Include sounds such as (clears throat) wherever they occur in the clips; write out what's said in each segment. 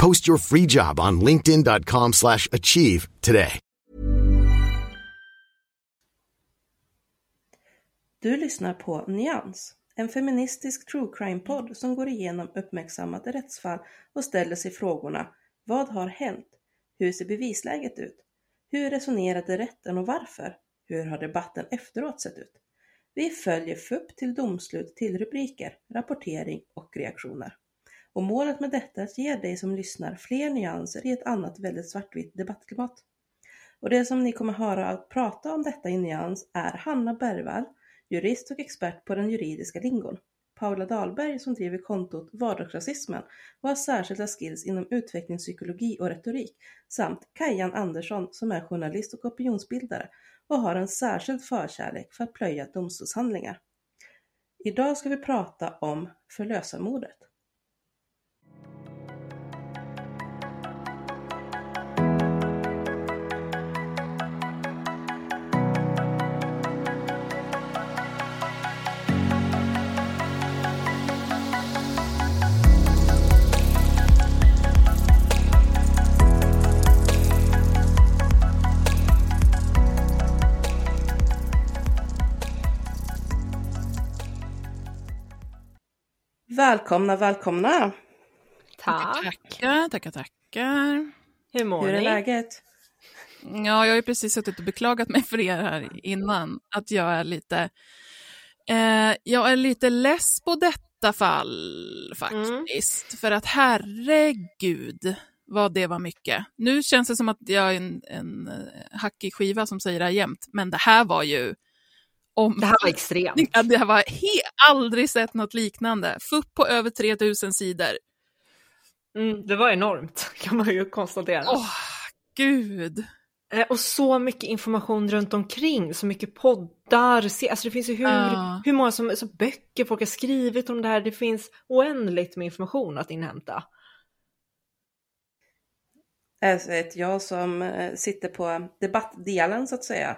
Post your free job on linkedin.com slash achieve today. Du lyssnar på Nyans, en feministisk true crime-podd som går igenom uppmärksammade rättsfall och ställer sig frågorna Vad har hänt? Hur ser bevisläget ut? Hur resonerade rätten och varför? Hur har debatten efteråt sett ut? Vi följer FUP till domslut till rubriker, rapportering och reaktioner. Och målet med detta är att ge dig som lyssnar fler nyanser i ett annat väldigt svartvitt debattklimat. Och det som ni kommer höra att prata om detta i nyans är Hanna Bergvall, jurist och expert på den juridiska lingon. Paula Dahlberg som driver kontot Vardagsrasismen och har särskilda skills inom utvecklingspsykologi och retorik samt Kajan Andersson som är journalist och opinionsbildare och har en särskild förkärlek för att plöja domstolshandlingar. Idag ska vi prata om förlösarmordet. Välkomna, välkomna! Tack. Tackar, tackar, tackar. Hur mår Hur är ni? läget? Ja, jag har ju precis suttit och beklagat mig för er här innan, att jag är lite, eh, jag är lite less på detta fall faktiskt. För att herregud vad det var mycket. Nu känns det som att jag är en, en eh, hackig skiva som säger det här jämt, men det här var ju om... Det här var extremt. Ja, det här var he- aldrig sett något liknande. FUP på över 3000 sidor. Mm, det var enormt (laughs) kan man ju konstatera. Åh, gud. Eh, Och så mycket information runt omkring, så mycket poddar, se, alltså det finns ju hur, Ja. hur många som, så böcker folk har skrivit om det här, det finns oändligt med information att inhämta. Alltså, jag som eh, sitter på debattdelen så att säga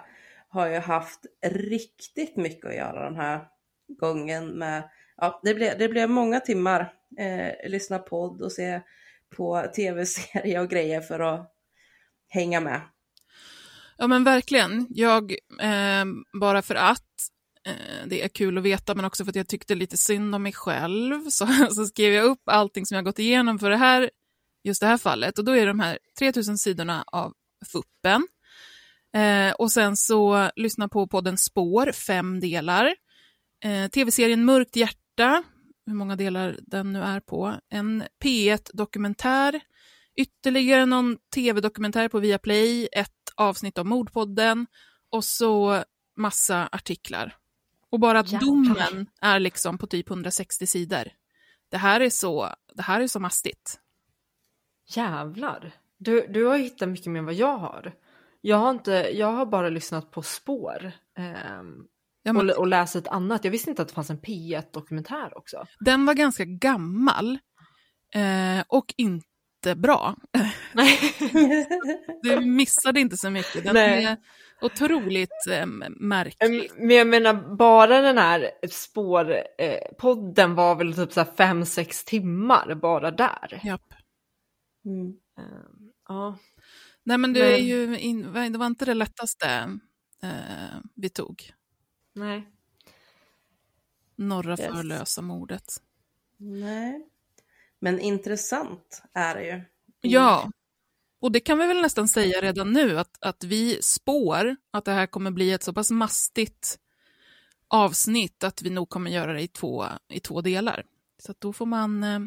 har ju haft riktigt mycket att göra den här gången med, ja det blev, det blev många timmar eh, lyssna podd och se på tv-serier och grejer för att hänga med. Ja men verkligen. Jag, eh, bara för att eh, det är kul att veta, men också för att jag tyckte lite synd om mig själv, (laughs) så, så skrev jag upp allting som jag gått igenom för det här, just det här fallet. Och då är det de här 3000 sidorna av FUPen. Eh, och sen så lyssna på podden Spår, fem delar. Eh, Tv-serien Mörkt hjärta, hur många delar den nu är på. En P1-dokumentär, ytterligare någon tv-dokumentär på Viaplay, ett avsnitt av Mordpodden och så massa artiklar. Och bara att domen är liksom på typ 160 sidor. Det här är så, det här är så mastigt. Jävlar. Du, du har hittat mycket mer än vad jag har. Jag har, inte, jag har bara lyssnat på spår. ehm, Ja, men- och, och läst ett annat. Jag visste inte att det fanns en P1-dokumentär också. Den var ganska gammal eh, och inte jättebra. (laughs) du missade inte så mycket. Den Nej. är otroligt eh, märklig. Men jag menar bara den här spårpodden eh, var väl typ så fem, sex timmar bara där. Japp. Mm. Eh, Ja. Nej men det, är ju in, det var inte det lättaste eh, vi tog. Nej. Norra Yes. förlösa mordet. Nej. Men intressant är det ju. Ja, och det kan vi väl nästan säga redan nu att, att vi spår att det här kommer bli ett så pass mastigt avsnitt att vi nog kommer göra det i två, i två delar. Så då får man eh,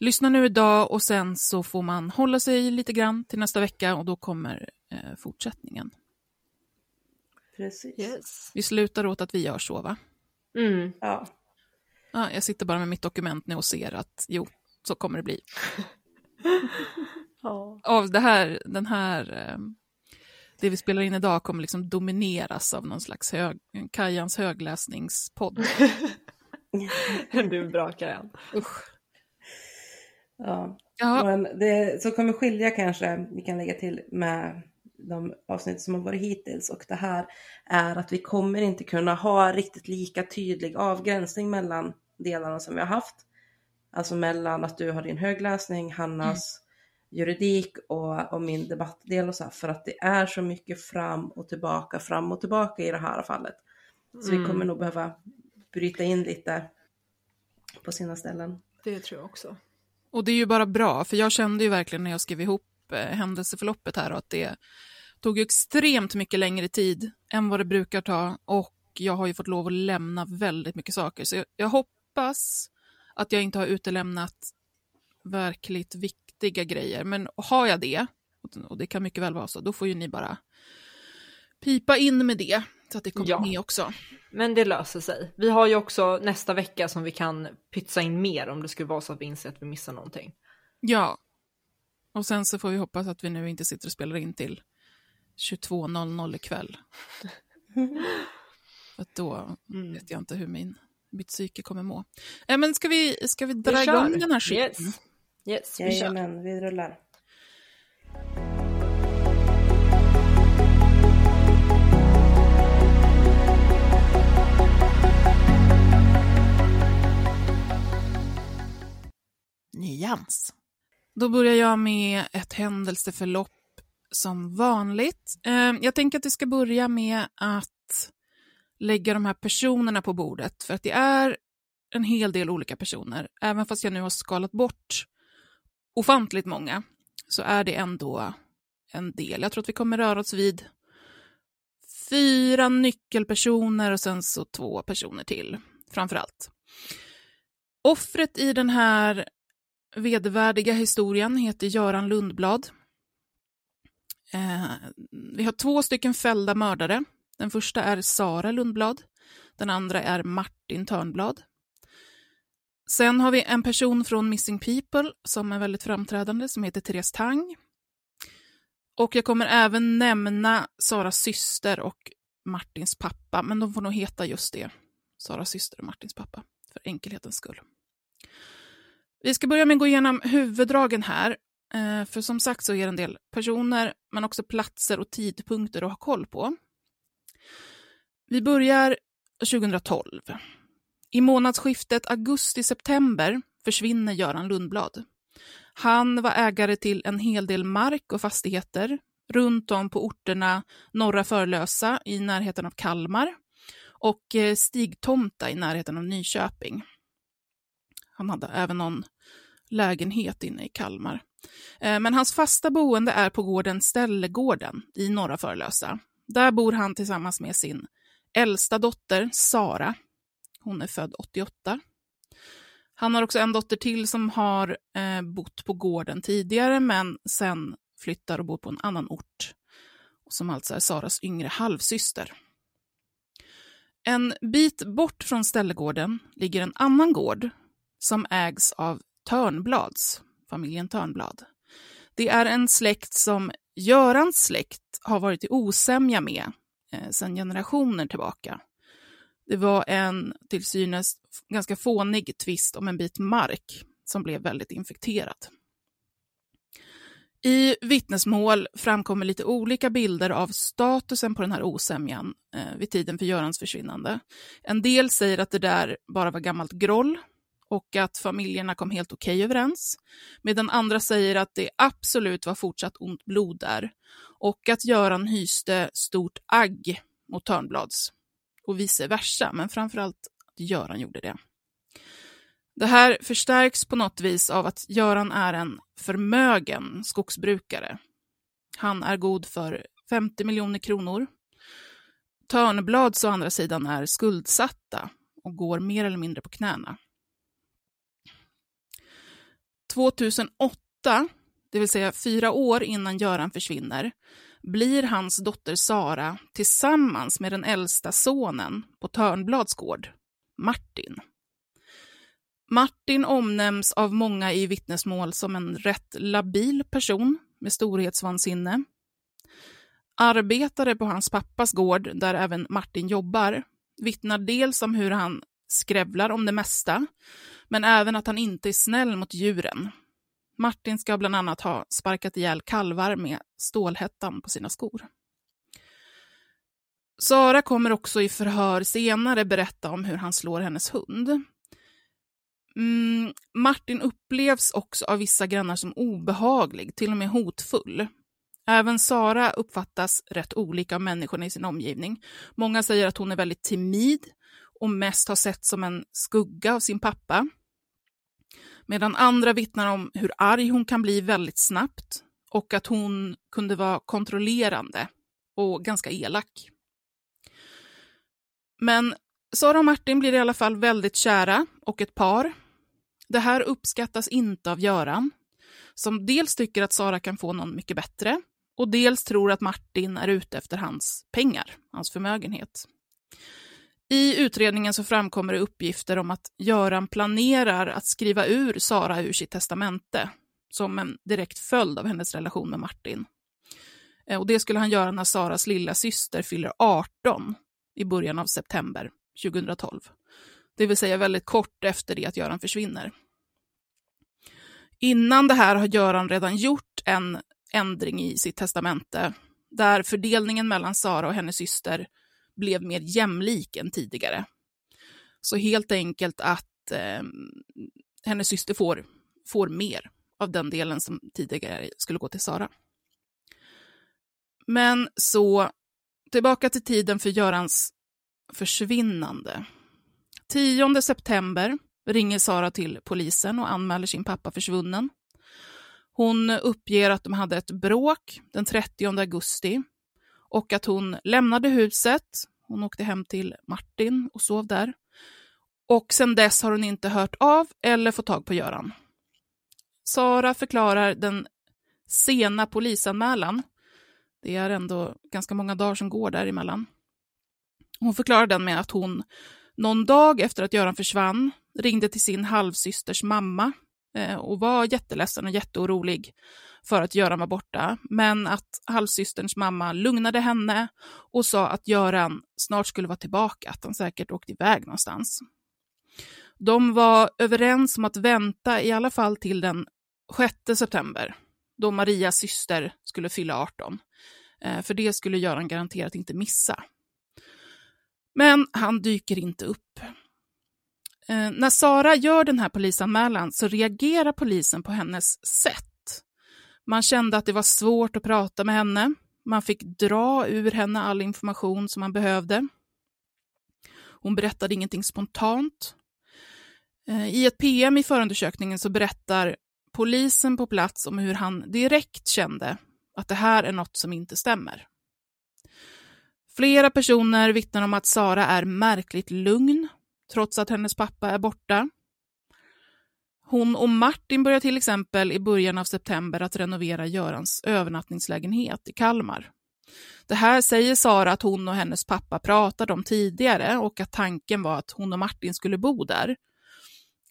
lyssna nu idag och sen så får man hålla sig lite grann till nästa vecka och då kommer eh, fortsättningen. Precis. Yes. Vi slutar åt att vi gör så va? Mm. Ja. Ja, jag sitter bara med mitt dokument nu och ser att jo, så kommer det bli. (laughs) Ja. Av det här, den här, eh, det vi spelar in idag kommer liksom domineras av någon slags hög, Kajans högläsningspodd. (laughs) Du är bra Kajan. Usch. Ja. Ja, Men det som kommer skilja kanske, vi kan lägga till med de avsnitt som har varit hittills och det här är att vi kommer inte kunna ha riktigt lika tydlig avgränsning mellan delarna som vi har haft. Alltså mellan att du har din högläsning, Hannas juridik och, och min debattdel och så här, för att det är så mycket fram och tillbaka, fram och tillbaka i det här fallet. Så vi Mm. kommer nog behöva bryta in lite på sina ställen. Det tror jag också. Och det är ju bara bra, för jag kände ju verkligen när jag skrev ihop eh, händelseförloppet här att det tog extremt mycket längre tid än vad det brukar ta och jag har ju fått lov att lämna väldigt mycket saker. Så jag, jag hoppas att jag inte har utelämnat verkligt viktiga grejer. Men har jag det, och det kan mycket väl vara så, då får ju ni bara pipa in med det så att det kommer Ja. med också. Men det löser sig. Vi har ju också nästa vecka som vi kan pytsa in mer om det skulle vara så att vi inser att vi missar någonting. Ja. Och sen så får vi hoppas att vi nu inte sitter och spelar in till 22.00 ikväll. (laughs) För att då Mm. vet jag inte hur min, mitt psyke kommer må. Eh, men ska vi, ska vi dra Vi igång kör. den här skiten? Yes. Yes, vi kör. Jajamän, vi rullar. Nyans. Då börjar jag med ett händelseförlopp som vanligt. Eh, jag tänker att vi ska börja med att lägga de här personerna på bordet, för att det är en hel del olika personer. Även fast jag nu har skalat bort ofantligt många, så är det ändå en del. Jag tror att vi kommer röra oss vid fyra nyckelpersoner och sen så två personer till, framför allt. Offret i den här vedervärdiga historien heter Göran Lundblad. Eh, vi har två stycken fällda mördare. Den första är Sara Lundblad. Den andra är Martin Törnblad. Sen har vi en person från Missing People som är väldigt framträdande som heter Therese Tang. Och jag kommer även nämna Saras syster och Martins pappa, men de får nog heta just det. Saras syster och Martins pappa, för enkelhetens skull. Vi ska börja med att gå igenom huvuddragen här. Eh, för som sagt så är det en del personer, men också platser och tidpunkter att ha koll på. Vi börjar 2012. I månadsskiftet augusti-september försvinner Göran Lundblad. Han var ägare till en hel del mark och fastigheter runt om på orterna Norra Förlösa i närheten av Kalmar och eh, Stigtomta i närheten av Nyköping. Han hade även någon lägenhet inne i Kalmar. Eh, men hans fasta boende är på gården Ställegården i Norra Förlösa. Där bor han tillsammans med sin äldsta dotter Sara. Hon är född 88. Han har också en dotter till som har eh, bott på gården tidigare men sen flyttar och bor på en annan ort. Som alltså är Saras yngre halvsyster. En bit bort från Ställegården ligger en annan gård som ägs av Törnblads, familjen Törnblad. Det är en släkt som Görans släkt har varit i osämja med eh, sedan generationer tillbaka. Det var en till synes ganska fånig tvist om en bit mark som blev väldigt infekterad. I vittnesmål framkommer lite olika bilder av statusen på den här osämjan eh, vid tiden för Görans försvinnande. En del säger att det där bara var gammalt groll och att familjerna kom helt okej okay överens, medan andra säger att det absolut var fortsatt ont blod där och att Göran hyste stort agg mot Törnblads och vice versa, men framförallt att Göran gjorde det. Det här förstärks på något vis av att Göran är en förmögen skogsbrukare. Han är god för 50 miljoner kronor. Törnblads å andra sidan är skuldsatta och går mer eller mindre på knäna. 2008, det vill säga fyra år innan Göran försvinner, blir hans dotter Sara tillsammans med den äldsta sonen på Törnblads gård, Martin. Martin omnämns av många i vittnesmål som en rätt labil person med storhetsvansinne. Arbetare på hans pappas gård, där även Martin jobbar, vittnar dels om hur han skrävlar om det mesta, men även att han inte är snäll mot djuren. Martin ska bland annat ha sparkat ihjäl kalvar med stålhättan på sina skor. Sara kommer också i förhör senare berätta om hur han slår hennes hund. Mm, Martin upplevs också av vissa grannar som obehaglig, till och med hotfull. Även Sara uppfattas rätt olika av människorna i sin omgivning. Många säger att hon är väldigt timid och mest har sett som en skugga av sin pappa. Medan andra vittnar om hur arg hon kan bli väldigt snabbt och att hon kunde vara kontrollerande och ganska elak. Men Sara och Martin blir i alla fall väldigt kära och ett par. Det här uppskattas inte av Göran, som dels tycker att Sara kan få någon mycket bättre och dels tror att Martin är ute efter hans pengar, hans förmögenhet. I utredningen så framkommer det uppgifter om att Göran planerar att skriva ur Sara ur sitt testamente som en direkt följd av hennes relation med Martin. Eh, och det skulle han göra när Saras lilla syster fyller 18 i början av september 2012. Det vill säga väldigt kort efter det att Göran försvinner. Innan det här har Göran redan gjort en ändring i sitt testamente där fördelningen mellan Sara och hennes syster blev mer jämlik än tidigare. Så helt enkelt att eh, hennes syster får, får mer av den delen som tidigare skulle gå till Sara. Men så tillbaka till tiden för Görans försvinnande. 10 september ringer Sara till polisen och anmäler sin pappa försvunnen. Hon uppger att de hade ett bråk den 30 augusti och att hon lämnade huset. Hon åkte hem till Martin och sov där. Och sedan dess har hon inte hört av eller fått tag på Göran. Sara förklarar den sena polisanmälan. Det är ändå ganska många dagar som går däremellan. Hon förklarar den med att hon någon dag efter att Göran försvann ringde till sin halvsysters mamma Eh, och var jätteledsen och jätteorolig för att Göran var borta, men att halvsysterns mamma lugnade henne och sa att Göran snart skulle vara tillbaka, att han säkert åkte iväg någonstans. De var överens om att vänta i alla fall till den 6 september, då Marias syster skulle fylla 18. Eh, för det skulle Göran garanterat inte missa. Men han dyker inte upp. Eh, när Sara gör den här polisanmälan så reagerar polisen på hennes sätt. Man kände att det var svårt att prata med henne. Man fick dra ur henne all information som man behövde. Hon berättade ingenting spontant. Eh, I ett PM i förundersökningen så berättar polisen på plats om hur han direkt kände att det här är något som inte stämmer. Flera personer vittnar om att Sara är märkligt lugn, trots att hennes pappa är borta. Hon och Martin börjar till exempel i början av september att renovera Görans övernattningslägenhet i Kalmar. Det här säger Sara att hon och hennes pappa pratade om tidigare och att tanken var att hon och Martin skulle bo där.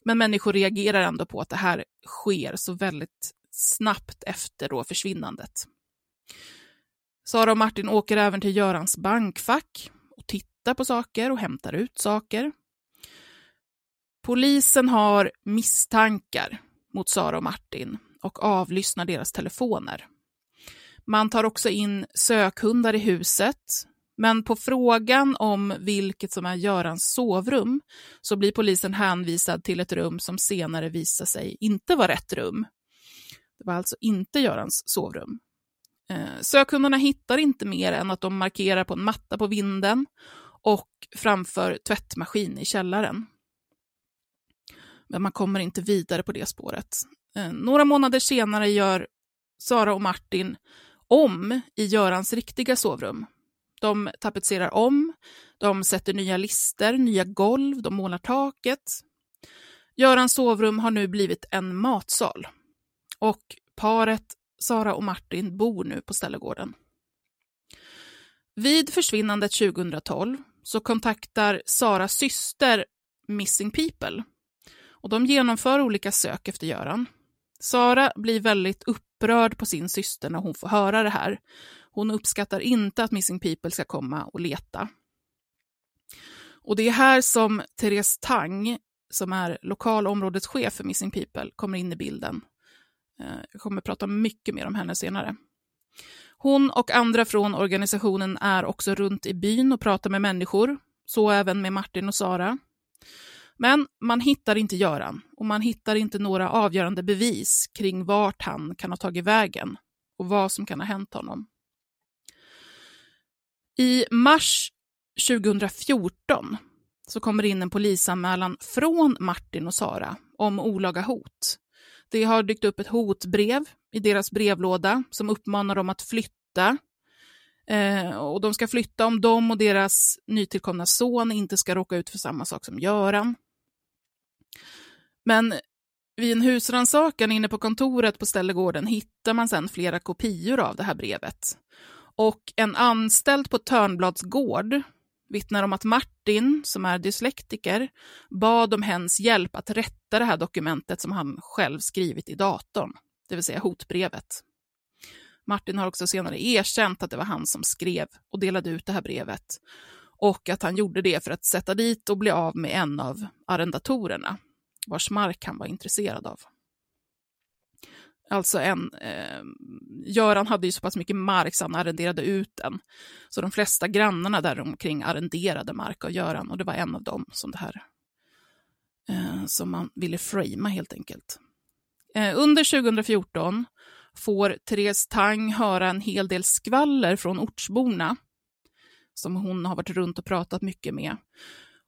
Men människor reagerar ändå på att det här sker så väldigt snabbt efter då försvinnandet. Sara och Martin åker även till Görans bankfack och tittar på saker och hämtar ut saker. Polisen har misstankar mot Sara och Martin och avlyssnar deras telefoner. Man tar också in sökhundar i huset, men på frågan om vilket som är Görans sovrum så blir polisen hänvisad till ett rum som senare visar sig inte vara rätt rum. Det var alltså inte Görans sovrum. Eh, sökhundarna hittar inte mer än att de markerar på en matta på vinden och framför tvättmaskin i källaren. Men man kommer inte vidare på det spåret. Eh, några månader senare gör Sara och Martin om i Görans riktiga sovrum. De tapetserar om, de sätter nya lister, nya golv, de målar taket. Görans sovrum har nu blivit en matsal. Och paret Sara och Martin bor nu på Ställegården. Vid försvinnandet 2012 så kontaktar Saras syster Missing People och de genomför olika sök efter Göran. Sara blir väldigt upprörd på sin syster när hon får höra det här. Hon uppskattar inte att Missing People ska komma och leta. Och det är här som Therese Tang, som är lokal områdeschef för Missing People, kommer in i bilden. Eh, jag kommer prata mycket mer om henne senare. Hon och andra från organisationen är också runt i byn och pratar med människor, så även med Martin och Sara. Men man hittar inte Göran och man hittar inte några avgörande bevis kring vart han kan ha tagit vägen och vad som kan ha hänt honom. I mars 2014 så kommer det in en polisanmälan från Martin och Sara om olaga hot. Det har dykt upp ett hotbrev i deras brevlåda som uppmanar dem att flytta. Eh, och de ska flytta om de och deras nytillkomna son inte ska råka ut för samma sak som Göran. Men vid en husrannsakan inne på kontoret på Ställegården hittar man sedan flera kopior av det här brevet. Och en anställd på Törnblads gård vittnar om att Martin, som är dyslektiker, bad om hens hjälp att rätta det här dokumentet som han själv skrivit i datorn, det vill säga hotbrevet. Martin har också senare erkänt att det var han som skrev och delade ut det här brevet och att han gjorde det för att sätta dit och bli av med en av arrendatorerna, vars mark han var intresserad av. Alltså en, eh, Göran hade ju så pass mycket mark så han arrenderade ut den. Så de flesta grannarna där omkring arrenderade mark av Göran och det var en av dem som det här eh, som man ville framea helt enkelt. Eh, under 2014 får Therese Tang höra en hel del skvaller från ortsborna som hon har varit runt och pratat mycket med.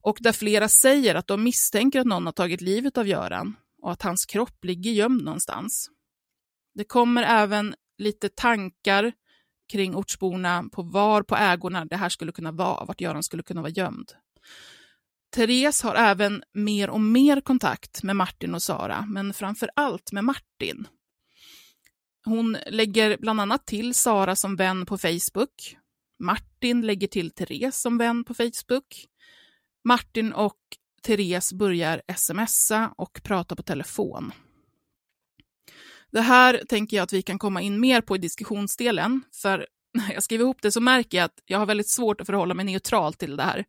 Och där flera säger att de misstänker att någon har tagit livet av Göran och att hans kropp ligger gömd någonstans. Det kommer även lite tankar kring ortsborna på var på ägorna det här skulle kunna vara, vart Göran skulle kunna vara gömd. Therese har även mer och mer kontakt med Martin och Sara, men framför allt med Martin. Hon lägger bland annat till Sara som vän på Facebook. Martin lägger till Therese som vän på Facebook. Martin och Therese börjar smsa och prata på telefon. Det här tänker jag att vi kan komma in mer på i diskussionsdelen, för när jag skriver ihop det så märker jag att jag har väldigt svårt att förhålla mig neutral till det här.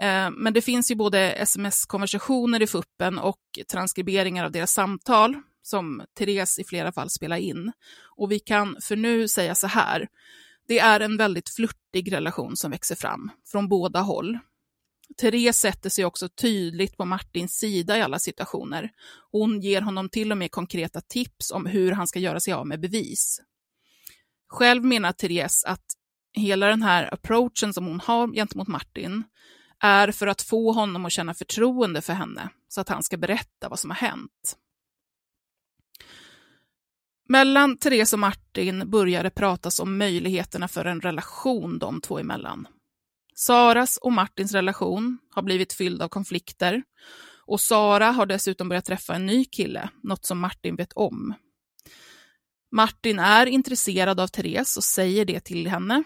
Eh, men det finns ju både sms-konversationer i fuppen och transkriberingar av deras samtal, som Therese i flera fall spelar in. Och vi kan för nu säga så här, det är en väldigt flörtig relation som växer fram från båda håll. Therese sätter sig också tydligt på Martins sida i alla situationer. Hon ger honom till och med konkreta tips om hur han ska göra sig av med bevis. Själv menar Therese att hela den här approachen som hon har gentemot Martin är för att få honom att känna förtroende för henne, så att han ska berätta vad som har hänt. Mellan Therese och Martin börjar det pratas om möjligheterna för en relation de två emellan. Saras och Martins relation har blivit fylld av konflikter och Sara har dessutom börjat träffa en ny kille, något som Martin vet om. Martin är intresserad av Therese och säger det till henne.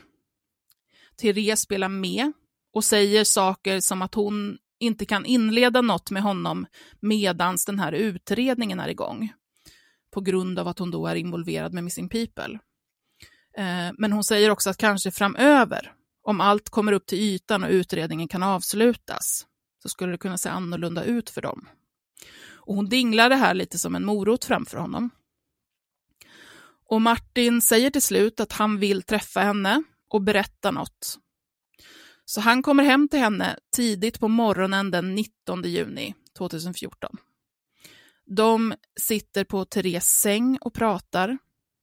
Therese spelar med och säger saker som att hon inte kan inleda något med honom medans den här utredningen är igång. På grund av att hon då är involverad med Missing People. Eh, men hon säger också att kanske framöver om allt kommer upp till ytan och utredningen kan avslutas så skulle det kunna se annorlunda ut för dem. Och hon dinglar det här lite som en morot framför honom. Och Martin säger till slut att han vill träffa henne och berätta något. Så han kommer hem till henne tidigt på morgonen den 19 juni 2014. De sitter på Therese säng och pratar,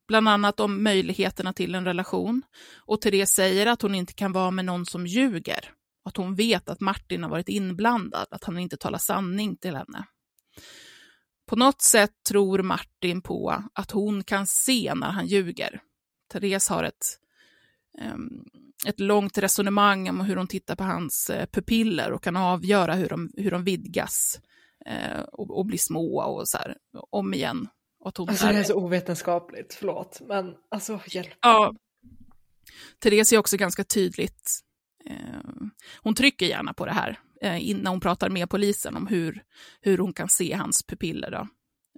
bland annat om möjligheterna till en relation. Och Therese säger att hon inte kan vara med någon som ljuger. Att hon vet att Martin har varit inblandad, att han inte talar sanning till henne. På något sätt tror Martin på att hon kan se när han ljuger. Therese har ett, ehm, ett långt resonemang om hur hon tittar på hans eh, pupiller och kan avgöra hur de, hur de vidgas eh, och, och blir små och så här, om igen. Att hon alltså, det är så ovetenskapligt, förlåt, men alltså hjälp. Ja. Therese är också ganska tydligt, uh, hon trycker gärna på det här eh, innan hon pratar med polisen om hur, hur hon kan se hans pupiller då,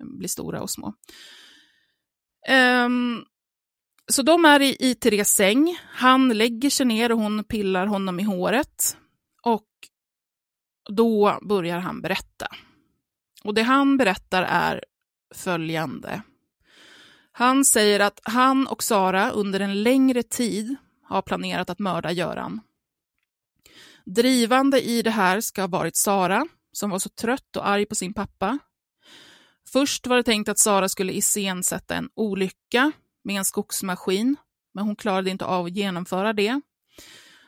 bli stora och små. Um, så de är i, i Therese säng. Han lägger sig ner och hon pillar honom i håret. Och då börjar han berätta. Och det han berättar är följande. Han säger att han och Sara under en längre tid har planerat att mörda Göran. Drivande i det här ska ha varit Sara, som var så trött och arg på sin pappa. Först var det tänkt att Sara skulle iscensätta en olycka med en skogsmaskin, men hon klarade inte av att genomföra det.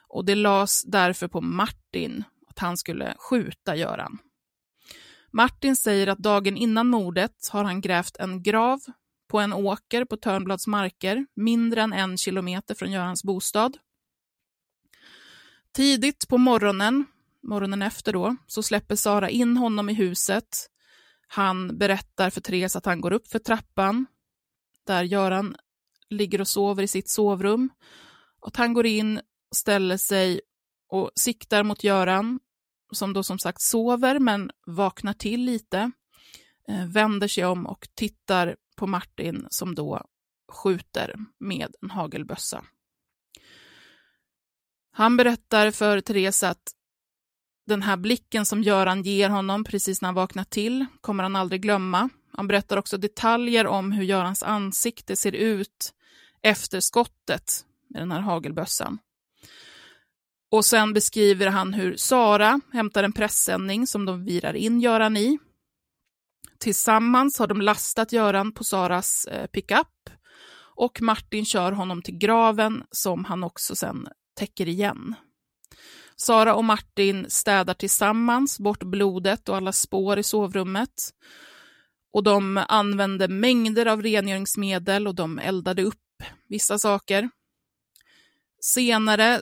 Och det lades därför på Martin att han skulle skjuta Göran. Martin säger att dagen innan mordet har han grävt en grav på en åker på Törnblads marker, mindre än en kilometer från Görans bostad. Tidigt på morgonen, morgonen efter då, så släpper Sara in honom i huset. Han berättar för Therese att han går upp för trappan, där Göran ligger och sover i sitt sovrum. Att han går in, ställer sig och siktar mot Göran, som då som sagt sover men vaknar till lite, eh, vänder sig om och tittar på Martin som då skjuter med en hagelbössa. Han berättar för Therese att den här blicken som Göran ger honom precis när han vaknar till kommer han aldrig glömma. Han berättar också detaljer om hur Görans ansikte ser ut efter skottet med den här hagelbössan. Och sen beskriver han hur Sara hämtar en pressändning som de virar in Göran i. Tillsammans har de lastat Göran på Saras eh, pickup och Martin kör honom till graven som han också sen täcker igen. Sara och Martin städar tillsammans bort blodet och alla spår i sovrummet. Och de använde mängder av rengöringsmedel och de eldade upp vissa saker. Senare,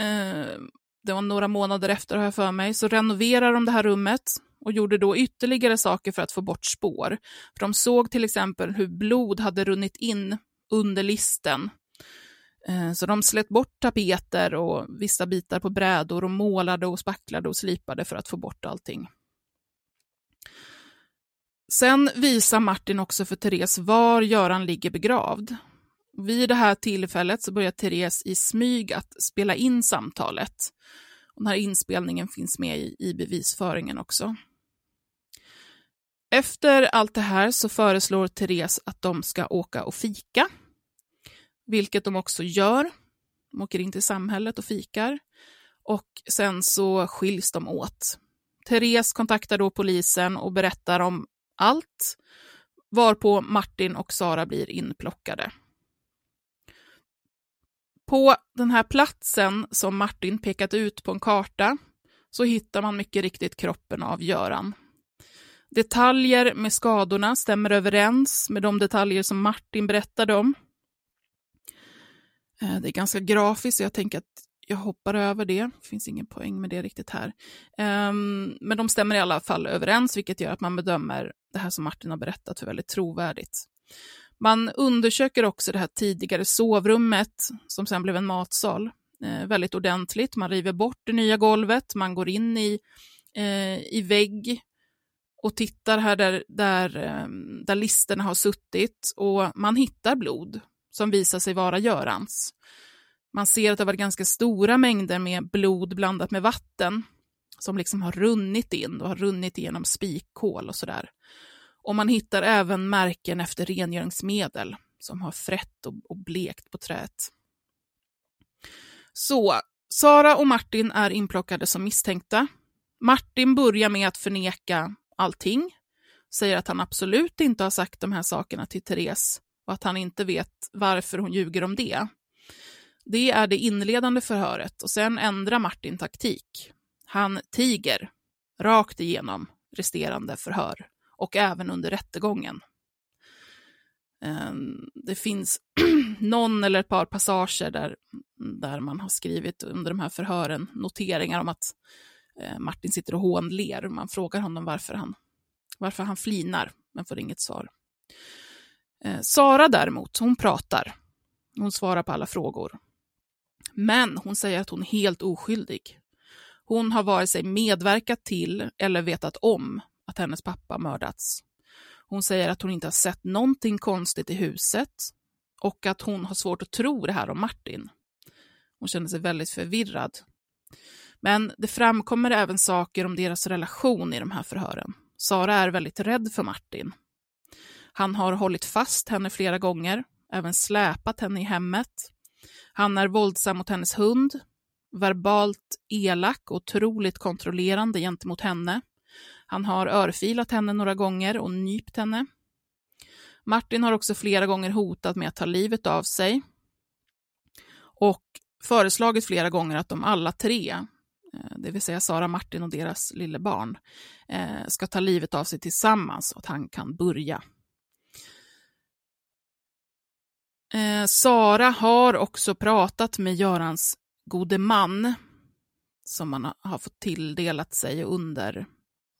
Eh, det var några månader efter har jag för mig, så renoverade de det här rummet och gjorde då ytterligare saker för att få bort spår. För de såg till exempel hur blod hade runnit in under listen eh, så de slet bort tapeter och vissa bitar på brädor och målade och spacklade och slipade för att få bort allting. Sen visar Martin också för Therese var Göran ligger begravd. Vid det här tillfället så börjar Therese i smyg att spela in samtalet. Den här inspelningen finns med i bevisföringen också. Efter allt det här så föreslår Therese att de ska åka och fika vilket de också gör. De åker in till samhället och fikar. Och sen så skiljs de åt. Therese kontaktar då polisen och berättar om allt, varpå Martin och Sara blir inplockade. På den här platsen som Martin pekat ut på en karta så hittar man mycket riktigt kroppen av Göran. Detaljer med skadorna stämmer överens med de detaljer som Martin berättade om. Eh, det är ganska grafiskt, så jag tänker att jag hoppar över det. Det finns ingen poäng med det riktigt här. Ehm, men de stämmer i alla fall överens, vilket gör att man bedömer det här som Martin har berättat för väldigt trovärdigt. Man undersöker också det här tidigare sovrummet, som sen blev en matsal, eh, väldigt ordentligt. Man river bort det nya golvet, man går in i, eh, i vägg och tittar här där, där, ehm, där listerna har suttit och man hittar blod som visar sig vara Görans. Man ser att det var ganska stora mängder med blod blandat med vatten som liksom har runnit in och har runnit igenom spikhål och sådär. Och man hittar även märken efter rengöringsmedel som har frätt och, och blekt på träet. Så, Sara och Martin är inplockade som misstänkta. Martin börjar med att förneka allting, säger att han absolut inte har sagt de här sakerna till Therese och att han inte vet varför hon ljuger om det. Det är det inledande förhöret och sen ändrar Martin taktik. Han tiger rakt igenom resterande förhör och även under rättegången. Ehm, det finns (clears throat) någon eller ett par passager där, där man har skrivit under de här förhören noteringar om att eh, Martin sitter och hånler. Man frågar honom varför han, varför han flinar, men får inget svar. Eh, Sara däremot, hon pratar. Hon svarar på alla frågor. Men hon säger att hon är helt oskyldig. Hon har vare sig medverkat till eller vetat om att hennes pappa mördats. Hon säger att hon inte har sett någonting konstigt i huset och att hon har svårt att tro det här om Martin. Hon känner sig väldigt förvirrad. Men det framkommer även saker om deras relation i de här förhören. Sara är väldigt rädd för Martin. Han har hållit fast henne flera gånger, även släpat henne i hemmet. Han är våldsam mot hennes hund, verbalt elak och otroligt kontrollerande gentemot henne. Han har örfilat henne några gånger och nypt henne. Martin har också flera gånger hotat med att ta livet av sig och föreslagit flera gånger att de alla tre, eh, det vill säga Sara, Martin och deras lille barn, eh, ska ta livet av sig tillsammans och att han kan börja. Eh, Sara har också pratat med Görans gode man som man har fått tilldelat sig under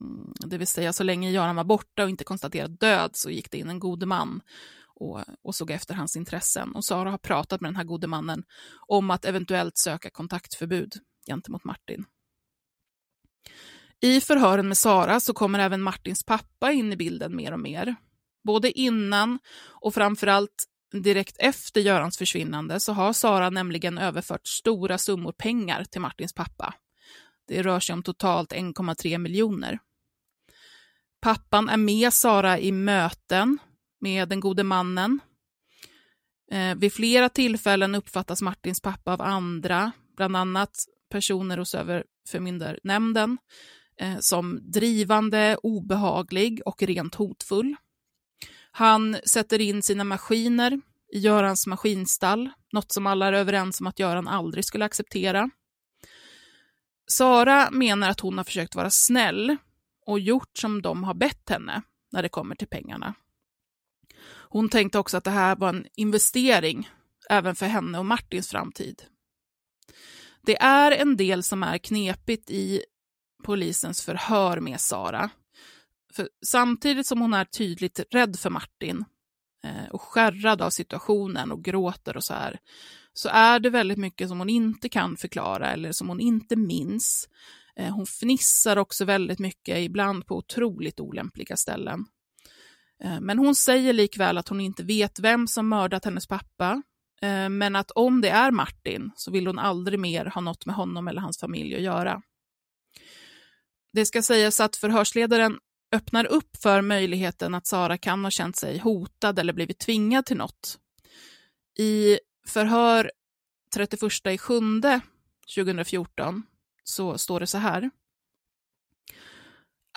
Mm, det vill säga så länge Göran var borta och inte konstaterad död så gick det in en god man och, och såg efter hans intressen. Och Sara har pratat med den här gode mannen om att eventuellt söka kontaktförbud gentemot Martin. I förhören med Sara så kommer även Martins pappa in i bilden mer och mer. Både innan och framförallt direkt efter Görans försvinnande så har Sara nämligen överfört stora summor pengar till Martins pappa. Det rör sig om totalt 1,3 miljoner. Pappan är med Sara i möten med den gode mannen. Eh, vid flera tillfällen uppfattas Martins pappa av andra, bland annat personer hos överförmyndarnämnden, eh, som drivande, obehaglig och rent hotfull. Han sätter in sina maskiner i Görans maskinstall, något som alla är överens om att Göran aldrig skulle acceptera. Sara menar att hon har försökt vara snäll och gjort som de har bett henne när det kommer till pengarna. Hon tänkte också att det här var en investering även för henne och Martins framtid. Det är en del som är knepigt i polisens förhör med Sara. För samtidigt som hon är tydligt rädd för Martin eh, och skärrad av situationen och gråter och så här, så är det väldigt mycket som hon inte kan förklara eller som hon inte minns. Eh, hon fnissar också väldigt mycket, ibland på otroligt olämpliga ställen. Eh, men hon säger likväl att hon inte vet vem som mördat hennes pappa, eh, men att om det är Martin så vill hon aldrig mer ha något med honom eller hans familj att göra. Det ska sägas att förhörsledaren öppnar upp för möjligheten att Sara kan ha känt sig hotad eller blivit tvingad till något. I förhör 31 i 7 2014 så står det så här.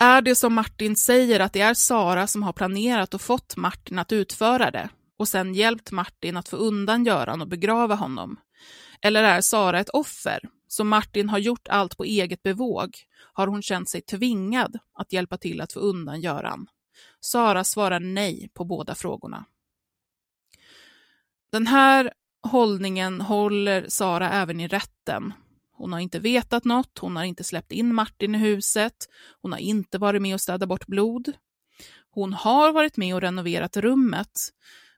Är det som Martin säger att det är Sara som har planerat och fått Martin att utföra det och sen hjälpt Martin att få undan Göran och begrava honom? Eller är Sara ett offer som Martin har gjort allt på eget bevåg? Har hon känt sig tvingad att hjälpa till att få undan Göran? Sara svarar nej på båda frågorna. Den här hållningen håller Sara även i rätten hon har inte vetat något, hon har inte släppt in Martin i huset, hon har inte varit med och städat bort blod. Hon har varit med och renoverat rummet,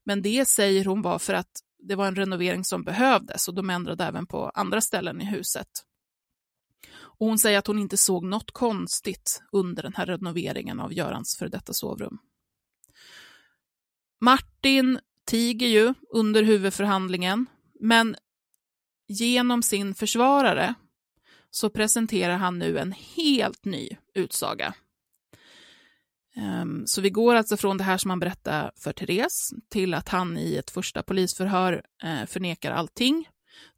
men det säger hon var för att det var en renovering som behövdes och de ändrade även på andra ställen i huset. Och hon säger att hon inte såg något konstigt under den här renoveringen av Görans för detta sovrum. Martin tiger ju under huvudförhandlingen, men Genom sin försvarare så presenterar han nu en helt ny utsaga. Ehm, så vi går alltså från det här som han berättar för Therese till att han i ett första polisförhör eh, förnekar allting,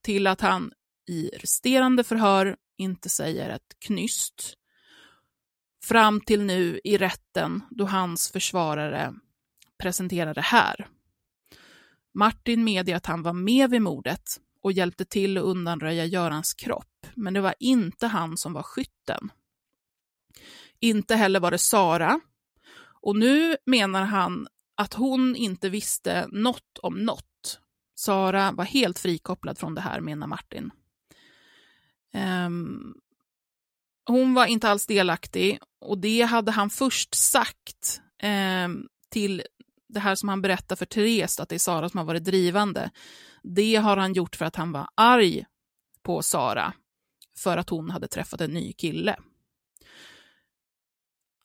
till att han i resterande förhör inte säger ett knyst, fram till nu i rätten då hans försvarare presenterar det här. Martin medger att han var med vid mordet och hjälpte till att undanröja Görans kropp, men det var inte han som var skytten. Inte heller var det Sara, och nu menar han att hon inte visste något om något. Sara var helt frikopplad från det här, menar Martin. Um, hon var inte alls delaktig och det hade han först sagt um, till det här som han berättar för Therese, att det är Sara som har varit drivande. Det har han gjort för att han var arg på Sara för att hon hade träffat en ny kille.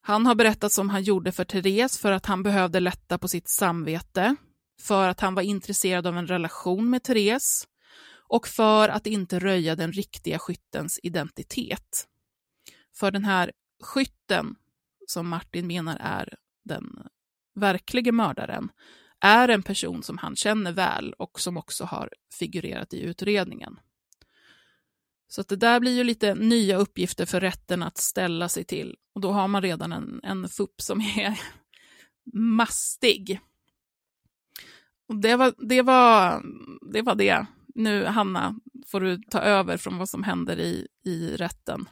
Han har berättat som han gjorde för Therese för att han behövde lätta på sitt samvete, för att han var intresserad av en relation med Therese och för att inte röja den riktiga skyttens identitet. För den här skytten, som Martin menar är den verkliga mördaren, är en person som han känner väl och som också har figurerat i utredningen. Så att det där blir ju lite nya uppgifter för rätten att ställa sig till. Och då har man redan en, en FUP som är (laughs) mastig. Och det var, det var det. Var det. Nu, Hanna, får du ta över från vad som händer i, i rätten.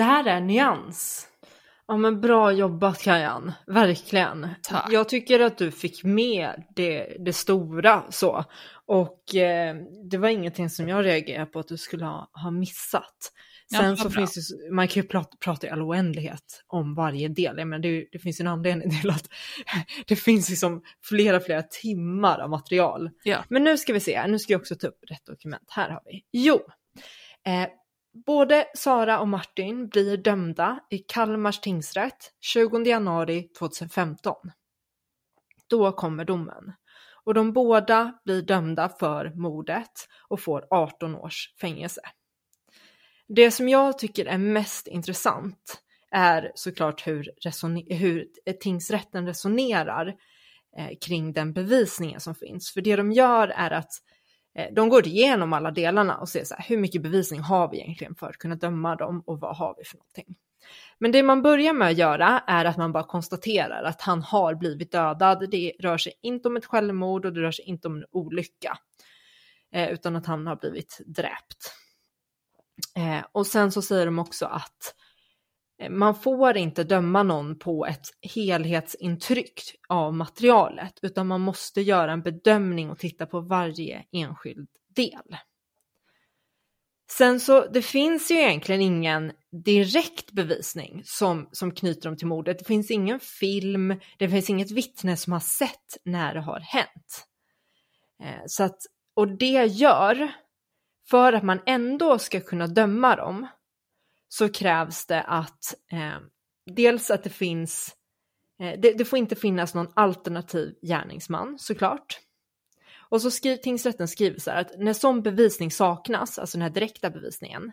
Det här är Nyans. Ja men bra jobbat Kajan, verkligen. Tack. Jag tycker att du fick med det, det stora så. Och eh, det var ingenting som jag reagerade på att du skulle ha, ha missat. Sen Ja, så bra. finns det, man kan ju prata, prata i all oändlighet om varje del. Men det, det finns ju en anledning till att (laughs) det finns liksom flera, flera timmar av material. Ja. Men nu ska vi se, nu ska jag också ta upp rätt dokument. Här har vi. Jo, eh, både Sara och Martin blir dömda i Kalmars tingsrätt 20 januari 2015. Då kommer domen. Och de båda blir dömda för mordet och får 18 års fängelse. Det som jag tycker är mest intressant är såklart hur, hur tingsrätten resonerar eh, kring den bevisningen som finns. För det de gör är att eh, Eh, de går igenom alla delarna och ser så här, hur mycket bevisning har vi egentligen för att kunna döma dem och vad har vi för någonting. Men det man börjar med att göra är att man bara konstaterar att han har blivit dödad. Det rör sig inte om ett självmord och det rör sig inte om en olycka, eh, utan att han har blivit dräpt. Eh, och sen så säger de också att eh, Eh, man får inte döma någon på ett helhetsintryck av materialet, utan man måste göra en bedömning och titta på varje enskild del. Sen så, det finns ju egentligen ingen direkt bevisning som, som knyter dem till mordet. Det finns ingen film, det finns inget vittne som har sett när det har hänt. Eh, så att, och det gör, för att man ändå ska kunna döma dem, så krävs det att eh, dels att det finns, eh, det, det får inte finnas någon alternativ gärningsman såklart. Och så skriver tingsrätten skriver så här att när sån bevisning saknas, alltså den här direkta bevisningen,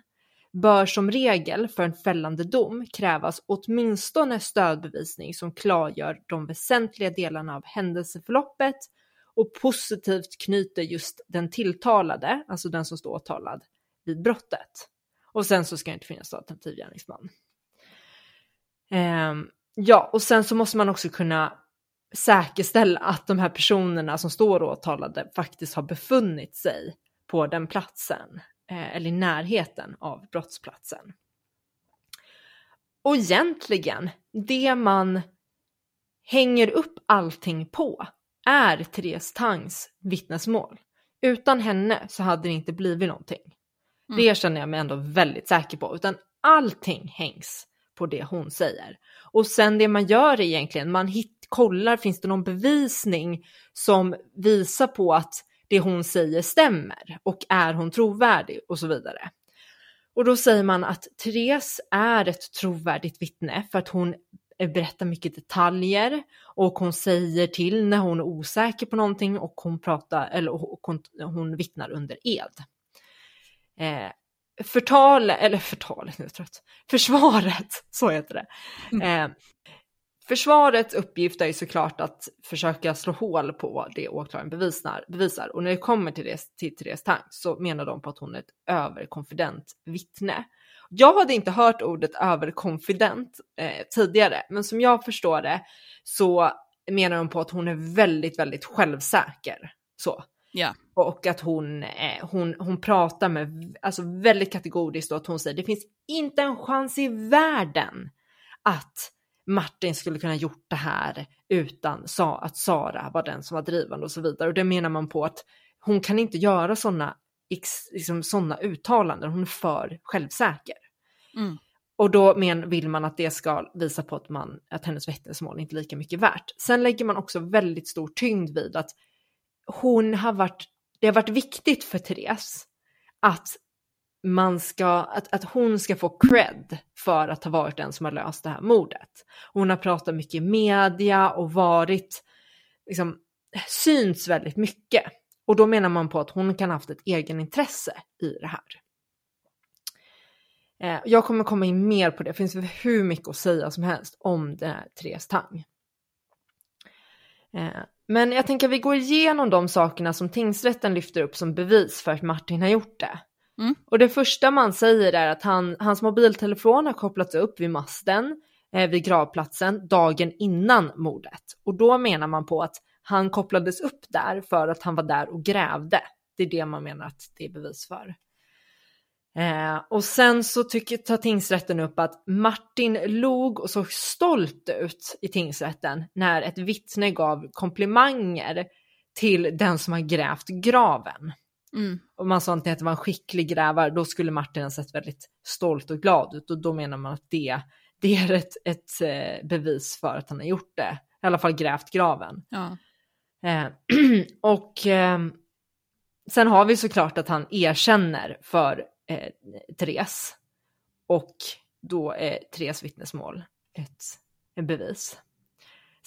bör som regel för en fällande dom krävas åtminstone stödbevisning som klargör de väsentliga delarna av händelseförloppet och positivt knyter just den tilltalade, alltså den som står åtalad, vid brottet. Och sen så ska det inte finnas alternativ gärningsman. Eh, ja, och sen så måste man också kunna säkerställa att de här personerna som står åtalade faktiskt har befunnit sig på den platsen eh, eller i närheten av brottsplatsen. Och egentligen, det man hänger upp allting på är Therese Tangs vittnesmål. Utan henne så hade det inte blivit någonting. Det känner jag mig ändå väldigt säker på, utan allting hängs på det hon säger. Och sen det man gör egentligen, man hit, kollar, finns det någon bevisning som visar på att det hon säger stämmer och är hon trovärdig och så vidare. Och då säger man att Therese är ett trovärdigt vittne för att hon eh, berättar mycket detaljer och hon säger till när hon är osäker på någonting och hon pratar eller hon, hon vittnar under ed. Eh, förtal, eller förtalet, nu är jag trött, försvaret, (laughs) så heter det. Eh, försvarets uppgift är ju såklart att försöka slå hål på det åklagaren bevisar, bevisar. och när det kommer till, det, till Therese Tang så menar de på att hon är ett överkonfident vittne. Jag hade inte hört ordet överkonfident eh, tidigare, men som jag förstår det så menar de på att hon är väldigt, väldigt självsäker. Så. Ja. Och att hon, eh, hon, hon pratar med, alltså väldigt kategoriskt och att hon säger det finns inte en chans i världen att Martin skulle kunna gjort det här utan sa att Sara var den som var drivande och så vidare. Och det menar man på att hon kan inte göra sådana liksom, såna uttalanden, hon är för självsäker. Mm. Och då men, vill man att det ska visa på att, man, att hennes vittnesmål inte är lika mycket värt. Sen lägger man också väldigt stor tyngd vid att hon har varit, det har varit viktigt för Therese att man ska, att, att hon ska få cred för att ha varit den som har löst det här mordet. Hon har pratat mycket i media och varit, liksom, synts väldigt mycket. Och då menar man på att hon kan ha haft ett egenintresse i det här. Eh, jag kommer komma in mer på det, det finns hur mycket att säga som helst om den här Therese Tang. Eh, men jag tänker att vi går igenom de sakerna som tingsrätten lyfter upp som bevis för att Martin har gjort det. Mm. Och det första man säger är att han, hans mobiltelefon har kopplats upp vid masten eh, vid gravplatsen dagen innan mordet. Och då menar man på att han kopplades upp där för att han var där och grävde. Det är det man menar att det är bevis för. Eh, och sen så tycker, tar tingsrätten upp att Martin log och såg stolt ut i tingsrätten när ett vittne gav komplimanger till den som har grävt graven. Mm. Och man sa att det var en skicklig grävare, då skulle Martin ha sett väldigt stolt och glad ut och då menar man att det, det är ett, ett eh, bevis för att han har gjort det, i alla fall grävt graven. Ja. Eh, (clears throat) och eh, sen har vi såklart att han erkänner för eh, Therese och då är Therese vittnesmål ett, en bevis.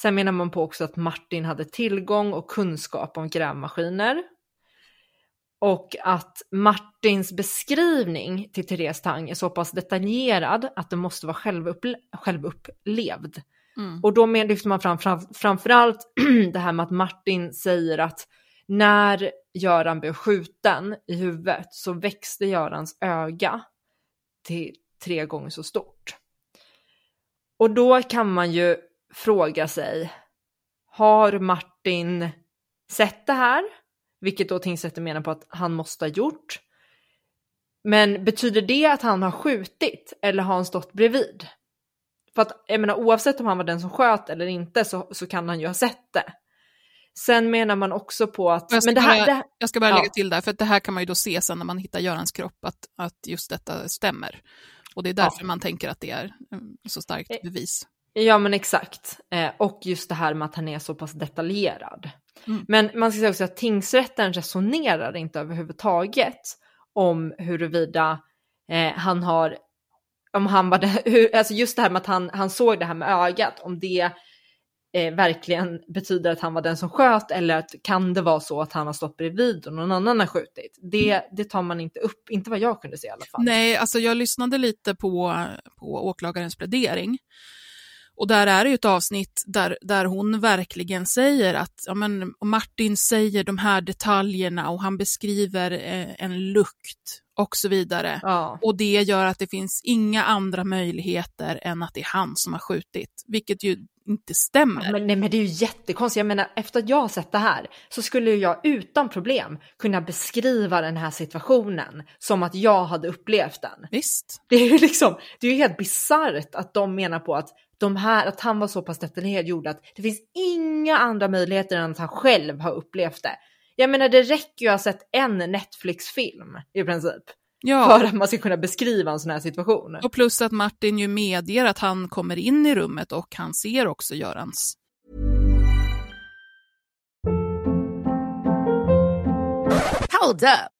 Sen menar man på också att Martin hade tillgång och kunskap om grävmaskiner och att Martins beskrivning till Therese Tang är så pass detaljerad att det måste vara självupple självupplevd. Mm. Och då lyfter man fram, fram framförallt (clears throat) det här med att Martin säger att när Göran blev skjuten i huvudet så växte Görans öga till tre gånger så stort. Och då kan man ju fråga sig, har Martin sett det här? Vilket då tingsrätten menar på att han måste ha gjort. Men betyder det att han har skjutit eller har han stått bredvid? För att jag menar oavsett om han var den som sköt eller inte så, så kan han ju ha sett det. Sen menar man också på att... Jag ska, Men det här, bara, det, jag ska bara ja. lägga till där, för det här kan man ju då se sen när man hittar Görans kropp, att, att just detta stämmer. Och det är därför man tänker att det är mm, så starkt Eh, bevis. Ja men exakt. Eh, och just det här med att han är så pass detaljerad. Mm. Men man ska säga också att tingsrätten resonerar inte överhuvudtaget om huruvida eh, han har, om han var det, (laughs) hur, alltså just det här med att han, han såg det här med ögat, om det eh, verkligen betyder att han var den som sköt eller att kan det vara så att han har stått bredvid och någon annan har skjutit. Det, det tar man inte upp, inte vad jag kunde se i alla fall. Nej, alltså jag lyssnade lite på, på åklagarens plädering. Och där är det ju ett avsnitt där, där hon verkligen säger att ja, men, Martin säger de här detaljerna och han beskriver eh, en lukt och så vidare. Ja. Och det gör att det finns inga andra möjligheter än att det är han som har skjutit, vilket ju inte stämmer. Men, nej, men det är ju jättekonstigt. Jag menar, efter att jag har sett det här så skulle jag utan problem kunna beskriva den här situationen som att jag hade upplevt den. Visst. Det är ju liksom, det är ju helt bisarrt att de menar på att de här, att han var så pass detaljerad gjorde att det finns inga andra möjligheter än att han själv har upplevt det. Jag menar, det räcker ju att ha sett en Netflix-film i princip Ja, för att man ska kunna beskriva en sån här situation. och plus att Martin ju medger att han kommer in i rummet och han ser också Görans. Hold up.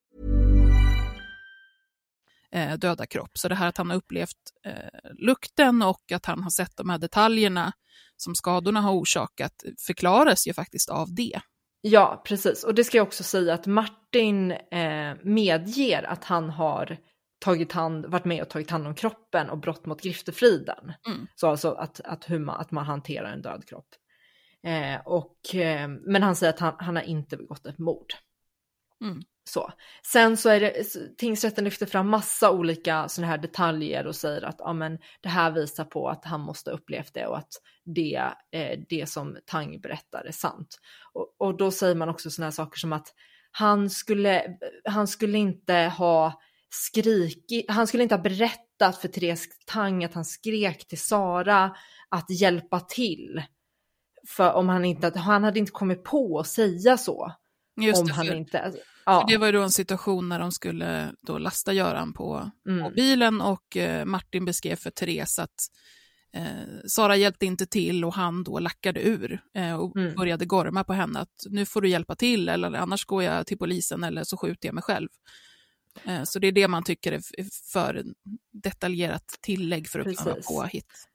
Eh, döda kropp. Så det här att han har upplevt eh, lukten och att han har sett de här detaljerna som skadorna har orsakat förklaras ju faktiskt av det. Ja, precis. Och det ska jag också säga att Martin eh, medger att han har tagit hand, varit med och tagit hand om kroppen och brott mot griftefriden. Mm. Så alltså att, att, hur man, att man hanterar en död kropp. Eh, och, eh, men han säger att han, han har inte begått ett mord. Mm. Så. Sen så är det, tingsrätten lyfter fram massa olika sådana här detaljer och säger att ja, men det här visar på att han måste upplevt det och att det, eh, det som Tang berättar är sant. Och, och då säger man också sådana här saker som att han skulle, han skulle inte ha skrikit, han skulle inte ha berättat för Therese Tang att han skrek till Sara att hjälpa till. För om han inte, han hade inte kommit på att säga så. Just om det, han inte, ja. för det var ju då en situation när de skulle då lasta Göran på, Mm. på bilen och eh, Martin beskrev för Therese att eh, Sara hjälpte inte till och han då lackade ur eh, och Mm. började gorma på henne att nu får du hjälpa till eller annars går jag till polisen eller så skjuter jag mig själv. Eh, så det är det man tycker är för detaljerat tillägg för att klara Precis. påhitt.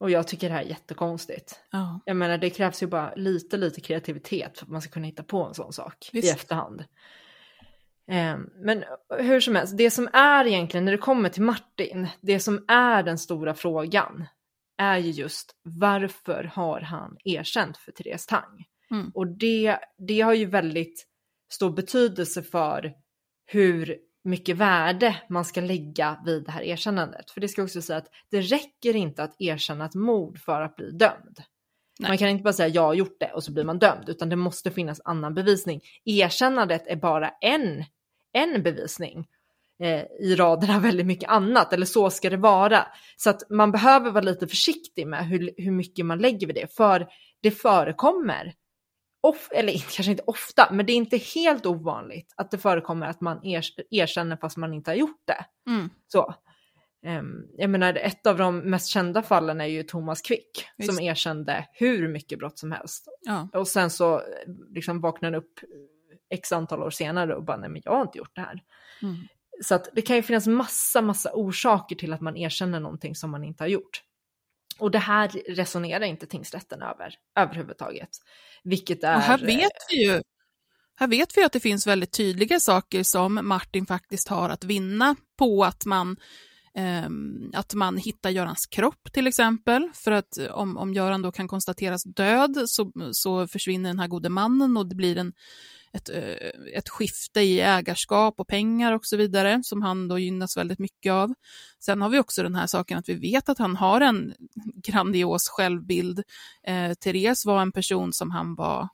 Och jag tycker det här är jättekonstigt. Ja. Jag menar det krävs ju bara lite, lite kreativitet för att man ska kunna hitta på en sån sak i Visst. efterhand. Ehm, Men hur som helst, det som är egentligen när det kommer till Martin, det som är den stora frågan är ju just varför har han erkänt för Therese Tang? Mm. Och det, det har ju väldigt stor betydelse för hur mycket värde man ska lägga vid det här erkännandet. För det ska också säga att det räcker inte att erkänna ett mord för att bli dömd. Nej. Man kan inte bara säga jag har gjort det och så blir man dömd, utan det måste finnas annan bevisning. Erkännandet är bara en, en bevisning eh, i raden av (laughs) väldigt mycket annat, eller så ska det vara. Så att man behöver vara lite försiktig med hur, hur mycket man lägger vid det, för det förekommer of, eller (laughs) kanske inte ofta, men det är inte helt ovanligt att det förekommer att man er, erkänner fast man inte har gjort det. Mm. Så. Ehm, jag menar, ett av de mest kända fallen är ju Thomas Quick Visst. som erkände hur mycket brott som helst. Ja. Och sen så eh, liksom vaknade han upp x antal år senare och bara, nej men jag har inte gjort det här. Mm. Så att det kan ju finnas massa, massa orsaker till att man erkänner någonting som man inte har gjort. Och det här resonerar inte tingsrätten över överhuvudtaget. Vilket är... Och här vet vi ju här vet vi att det finns väldigt tydliga saker som Martin faktiskt har att vinna på att man, Ehm, att man hittar Görans kropp till exempel. För att eh, om, om Göran då kan konstateras död så, så försvinner den här gode mannen och det blir en, ett, eh, ett skifte i ägarskap och pengar och så vidare som han då gynnas väldigt mycket av. Sen har vi också den här saken att vi vet att han har en grandios självbild. Eh, Therese var en person som han var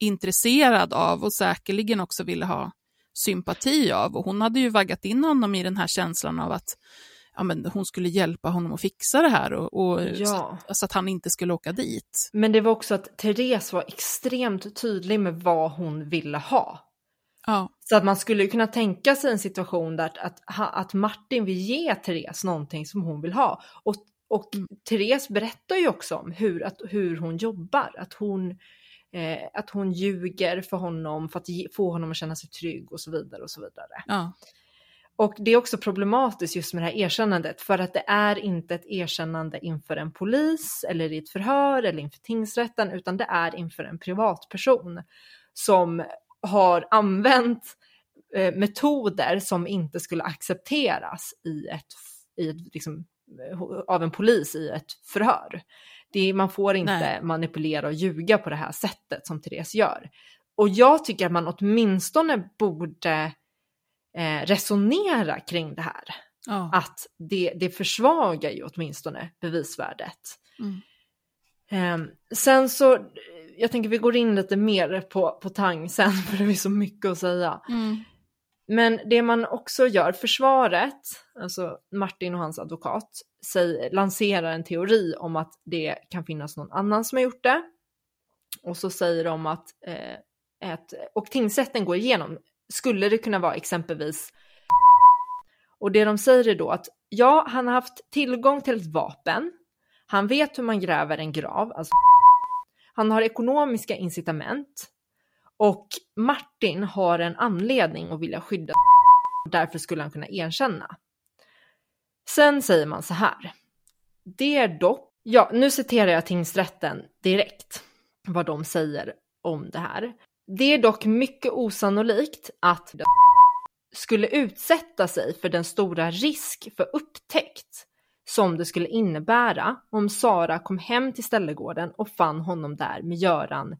intresserad av och säkerligen också ville ha sympati av. Och hon hade ju vaggat in honom i den här känslan av att ja, men hon skulle hjälpa honom att fixa det här och, och Ja. så, så att han inte skulle åka dit. Men det var också att Therese var extremt tydlig med vad hon ville ha. Ja, Så att man skulle kunna tänka sig en situation där att, att, att Martin vill ge Therese någonting som hon vill ha. Och, och Mm. Therese berättar ju också om hur, att, hur hon jobbar, att hon, eh, att hon ljuger för honom för att ge, få honom att känna sig trygg och så vidare och så vidare. ja, Och det är också problematiskt just med det här erkännandet för att det är inte ett erkännande inför en polis eller i ett förhör eller inför tingsrätten utan det är inför en privatperson som har använt eh, metoder som inte skulle accepteras i ett, i ett, liksom, av en polis i ett förhör. Det, man får inte Nej. manipulera och ljuga på det här sättet som Therese gör. Och jag tycker att man åtminstone borde eh, resonera kring det här. Ja. Att det, det försvagar ju åtminstone bevisvärdet. Mm. Ehm, sen så, jag tänker vi går in lite mer på, på Tang sen (laughs) för det är så mycket att säga. Mm. Men det man också gör, försvaret, alltså Martin och hans advokat, säger, lanserar en teori om att det kan finnas någon annan som har gjort det. Och så säger de att, eh, ett, och tingsrätten går igenom, skulle det kunna vara exempelvis och det de säger är då att ja, han har haft tillgång till ett vapen, han vet hur man gräver en grav, alltså han har ekonomiska incitament och Martin har en anledning att vilja skydda därför skulle han kunna erkänna. Sen säger man så här. Det är dock, ja nu citerar jag tingsrätten direkt vad de säger om det här. Det är dock mycket osannolikt att skulle utsätta sig för den stora risk för upptäckt som det skulle innebära om Sara kom hem till ställegården och fann honom där med Göran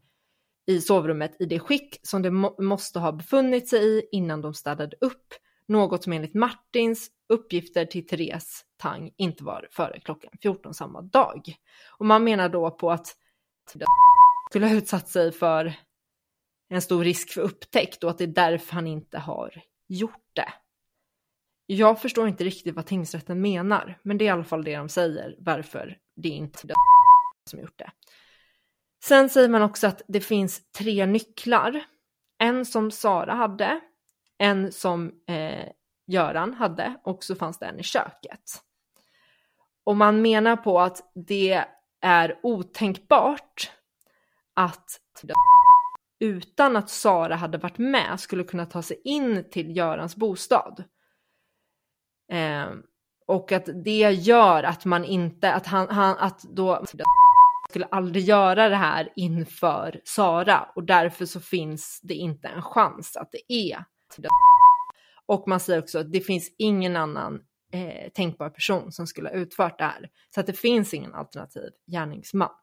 i sovrummet i det skick som det må måste ha befunnit sig i innan de städade upp, något som enligt Martins uppgifter till Therese Tang inte var före klockan 14 samma dag. Och man menar då på att skulle ha utsatt sig för en stor risk för upptäckt och att det är därför han inte har gjort det. Jag förstår inte riktigt vad tingsrätten menar, men det är i alla fall det de säger, varför det är inte är som gjort det. Sen säger man också att det finns tre nycklar. En som Sara hade, en som eh, Göran hade och så fanns det en i köket. Och man menar på att det är otänkbart att utan att Sara hade varit med skulle kunna ta sig in till Görans bostad. Eh, och att det gör att man inte, att han, han att då skulle aldrig göra det här inför Sara och därför så finns det inte en chans att det är och man säger också att det finns ingen annan eh, tänkbar person som skulle ha utfört det här. Så att det finns ingen alternativ gärningsman.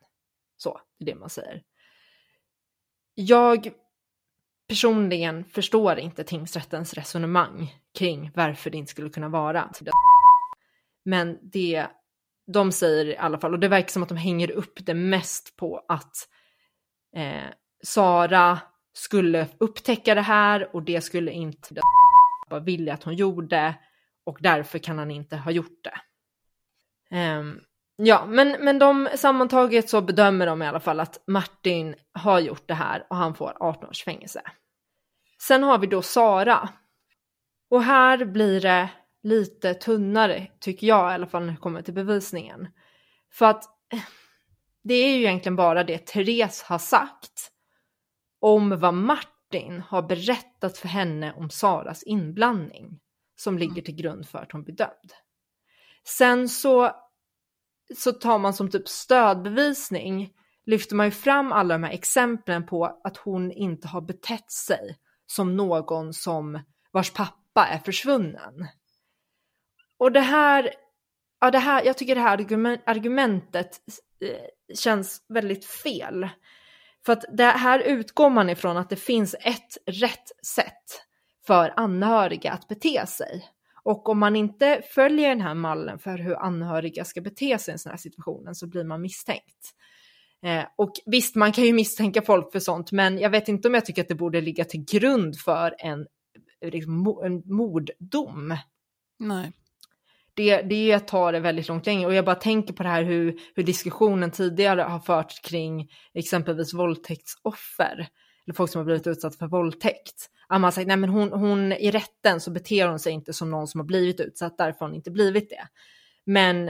Så, det är det man säger. Jag personligen förstår inte tingsrättens resonemang kring varför det inte skulle kunna vara. Men det de säger i alla fall, och det verkar som att de hänger upp det mest på att eh, Sara skulle upptäcka det här och det skulle inte vara vilja att hon gjorde och därför kan han inte ha gjort det. Um, ja, men, men de sammantaget så bedömer de i alla fall att Martin har gjort det här och han får 18 års fängelse. Sen har vi då Sara. Och här blir det lite tunnare, tycker jag i alla fall när det kommer till bevisningen. För att det är ju egentligen bara det Therese har sagt om vad Martin har berättat för henne om Saras inblandning som ligger till grund för att hon blir dömd. Sen så, så tar man som typ stödbevisning, lyfter man ju fram alla de här exemplen på att hon inte har betett sig som någon som vars pappa är försvunnen. Och det här, ja det här, jag tycker det här argumentet eh, känns väldigt fel. För att det här utgår man ifrån att det finns ett rätt sätt för anhöriga att bete sig. Och om man inte följer den här mallen för hur anhöriga ska bete sig i en sån här situation så blir man misstänkt. Eh, och visst, man kan ju misstänka folk för sånt, men jag vet inte om jag tycker att det borde ligga till grund för en, liksom, en morddom. Nej. Det, det tar det väldigt långt längre. Och jag bara tänker på det här hur, hur diskussionen tidigare har förts kring exempelvis våldtäktsoffer. Eller folk som har blivit utsatta för våldtäkt. Att man sagt, nej men hon, hon i rätten så beter hon sig inte som någon som har blivit utsatt, därför har hon inte blivit det. Men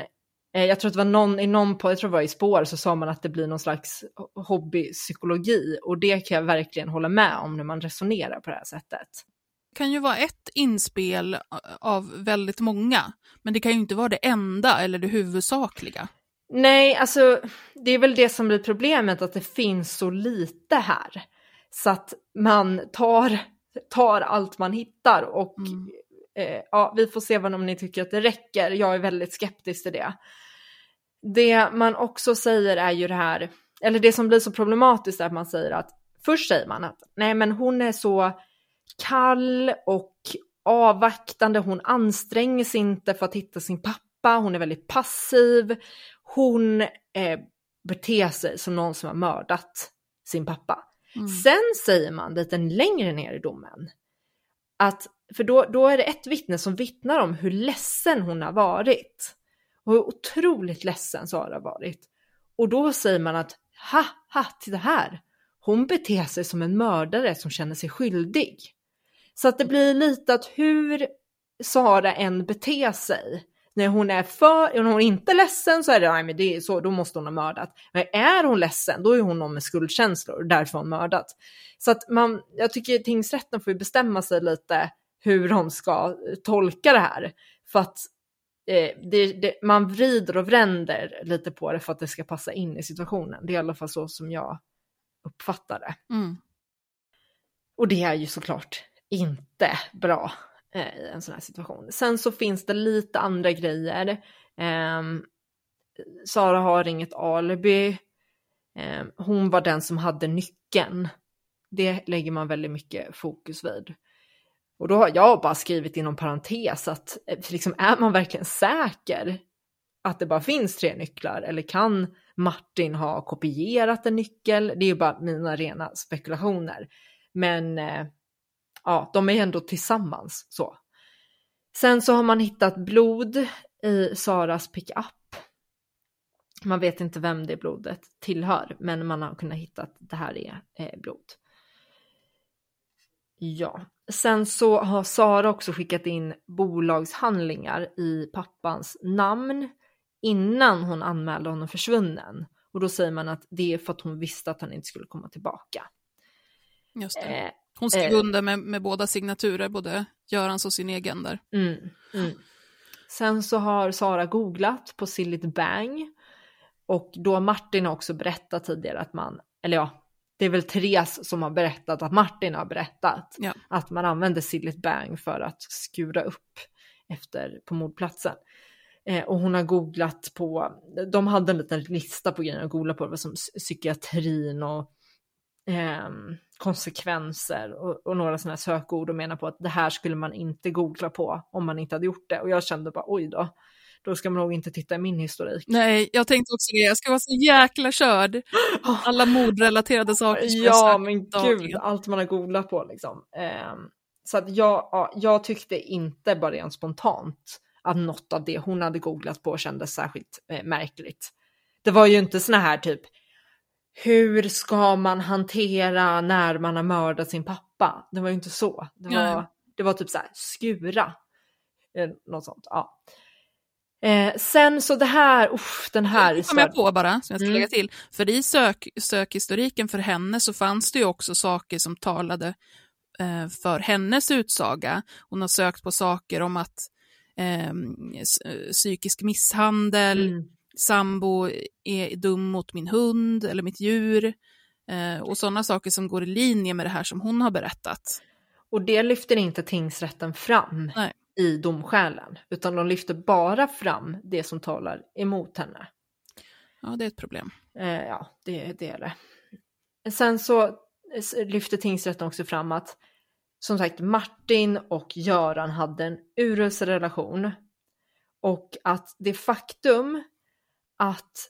eh, jag tror att det var någon i någon på, jag tror det var i spår, så sa man att det blir någon slags hobbypsykologi och det kan jag verkligen hålla med om när man resonerar på det här sättet kan ju vara ett inspel av väldigt många, men det kan ju inte vara det enda eller det huvudsakliga. Nej, alltså det är väl det som blir problemet, att det finns så lite här. Så att man tar, tar allt man hittar och mm. eh, ja, vi får se vad om ni tycker att det räcker. Jag är väldigt skeptisk till det. Det man också säger är ju det här, eller det som blir så problematiskt är att man säger att först säger man att nej men hon är så kall och avvaktande, hon anstränger sig inte för att hitta sin pappa, hon är väldigt passiv, hon eh, beter sig som någon som har mördat sin pappa. Mm. Sen säger man lite längre ner i domen att, för då, då är det ett vittne som vittnar om hur ledsen hon har varit. Och hur otroligt ledsen Sara har varit. Och då säger man att, ha, ha, titta här, hon beter sig som en mördare som känner sig skyldig. Så att det blir lite att hur Sara än beter sig, när hon är för, när hon inte är ledsen så är det, nej men det är så, då måste hon ha mördat. Men är hon ledsen, då är hon någon med skuldkänslor därför har hon mördat. Så att man, jag tycker tingsrätten får bestämma sig lite hur de ska tolka det här. För att eh, det, det, man vrider och vänder lite på det för att det ska passa in i situationen. Det är i alla fall så som jag uppfattar det. Mm. Och det är ju såklart inte bra eh, i en sån här situation. Sen så finns det lite andra grejer. Eh, Sara har inget alibi. Eh, hon var den som hade nyckeln. Det lägger man väldigt mycket fokus vid. Och då har jag bara skrivit inom parentes att eh, liksom, är man verkligen säker att det bara finns tre nycklar eller kan Martin ha kopierat en nyckel? Det är ju bara mina rena spekulationer. Men eh, ja, de är ändå tillsammans så. Sen så har man hittat blod i Saras pickup. Man vet inte vem det blodet tillhör, men man har kunnat hitta att det här är eh, blod. Ja, sen så har Sara också skickat in bolagshandlingar i pappans namn innan hon anmälde honom försvunnen. Och då säger man att det är för att hon visste att han inte skulle komma tillbaka. Just det. Eh, hon skrev eh, under med, med båda signaturer, både Görans och sin egen där. Mm, mm. Sen så har Sara googlat på Sillit Bang och då har Martin också berättat tidigare att man, eller ja, det är väl Therese som har berättat att Martin har berättat ja. att man använde Sillit Bang för att skura upp efter på mordplatsen. Eh, och hon har googlat på, de hade en liten lista på grejer att googla på, det som psykiatrin och eh, konsekvenser och, och några sådana sökord och menar på att det här skulle man inte googla på om man inte hade gjort det. Och jag kände bara oj då, då ska man nog inte titta i min historik. Nej, jag tänkte också det. Jag ska vara så jäkla körd. (gasps) Alla mordrelaterade saker. ja, men gud, allt man har googlat på liksom. Eh, så att jag, ja, jag tyckte inte bara rent spontant att något av det hon hade googlat på kändes särskilt eh, märkligt. Det var ju inte såna här typ hur ska man hantera när man har mördat sin pappa? Det var ju inte så. Det var, det var typ så här skura. Eh, något sånt. Ja. Eh, sen så det här, uff, den här... Det kom jag på bara, som jag ska mm. lägga till. För i sök, sökhistoriken för henne så fanns det ju också saker som talade eh, för hennes utsaga. Hon har sökt på saker om att eh, psykisk misshandel, mm. Sambo är dum mot min hund eller mitt djur eh, och sådana saker som går i linje med det här som hon har berättat. Och det lyfter inte tingsrätten fram. Nej i domskälen, utan de lyfter bara fram det som talar emot henne. Ja, det är ett problem. Eh, ja, det, det är det. Sen så eh, lyfter tingsrätten också fram att som sagt Martin och Göran hade en urusel relation och att det faktum att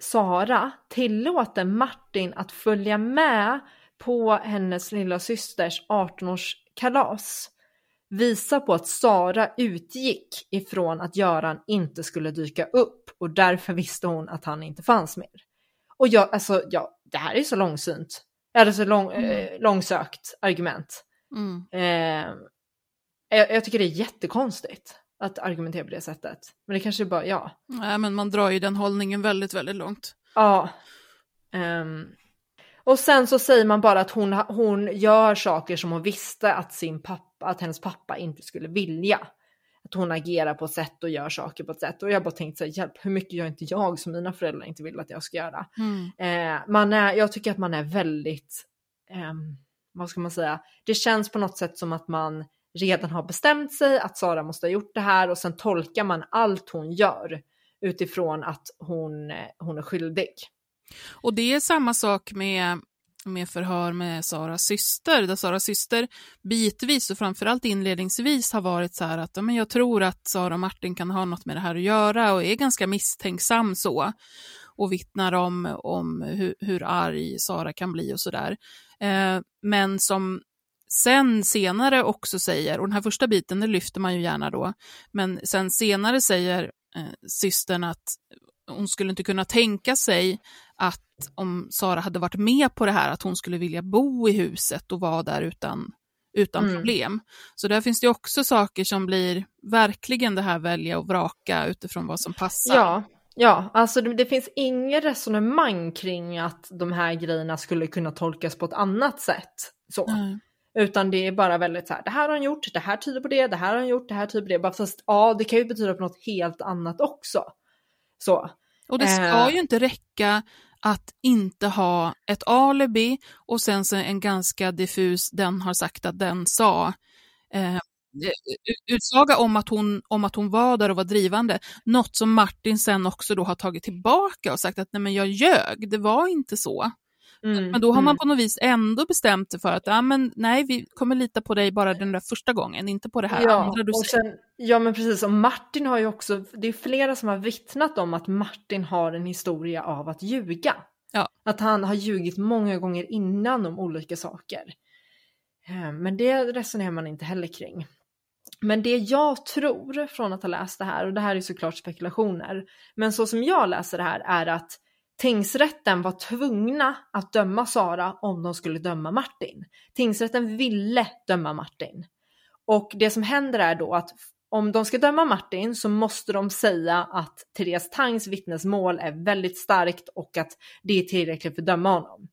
Sara tillåter Martin att följa med på hennes lilla systers 18-årskalas visar på att Sara utgick ifrån att Göran inte skulle dyka upp och därför visste hon att han inte fanns mer. Och jag, alltså, ja, det här är så långsynt. Eller så lång, mm. eh, långsökt argument. Mm. Eh, jag, jag, tycker det är jättekonstigt att argumentera på det sättet. Men det kanske är bara, ja. Nej, men man drar ju den hållningen väldigt, väldigt långt. Ja. Um, och sen så säger man bara att hon, hon gör saker som hon visste att, sin pappa, att hennes pappa inte skulle vilja. Att hon agerar på ett sätt och gör saker på ett sätt. Och jag bara tänkte så här, hjälp, hur mycket gör inte jag som mina föräldrar inte vill att jag ska göra? Mm. Eh, man är, jag tycker att man är väldigt, eh, vad ska man säga, det känns på något sätt som att man redan har bestämt sig att Sara måste ha gjort det här och sen tolkar man allt hon gör utifrån att hon, eh, hon är skyldig. Och det är samma sak med, med förhör med Saras syster, där Saras syster bitvis och framförallt inledningsvis har varit så här att men jag tror att Sara och Martin kan ha något med det här att göra och är ganska misstänksam så och vittnar om, om hur, hur arg Sara kan bli och sådär. Eh, men som sen senare också säger, och den här första biten det lyfter man ju gärna då, men sen senare säger eh, systern att hon skulle inte kunna tänka sig att om Sara hade varit med på det här, att hon skulle vilja bo i huset och vara där utan, utan mm. problem. Så där finns det också saker som blir verkligen det här välja och vraka utifrån vad som passar. Ja, ja alltså det, det finns inget resonemang kring att de här grejerna skulle kunna tolkas på ett annat sätt. Så. Mm. Utan det är bara väldigt så här, det här har han gjort, det här tyder på det, det här har han gjort, det här tyder på det. Bara fast ja, det kan ju betyda på något helt annat också. Så. Och det ska eh. ju inte räcka att inte ha ett alibi och sen så en ganska diffus, den har sagt att den sa. Eh, utsaga om att, hon, om att hon var där och var drivande. Något som Martin sen också då har tagit tillbaka och sagt att nej men jag ljög, det var inte så. Mm, men då har man mm. på något vis ändå bestämt sig för att ja, men, nej, vi kommer lita på dig bara den där första gången, inte på det här ja, andra du och sen, Ja, men precis. Och Martin har ju också, det är flera som har vittnat om att Martin har en historia av att ljuga. Ja. Att han har ljugit många gånger innan om olika saker. Eh, men det resonerar man inte heller kring. Men det jag tror från att ha läst det här, och det här är såklart spekulationer, men så som jag läser det här är att Tingsrätten var tvungna att döma Sara om de skulle döma Martin. Tingsrätten ville döma Martin. Och det som händer är då att om de ska döma Martin så måste de säga att Therese Tangs vittnesmål är väldigt starkt och att det är tillräckligt för att döma honom.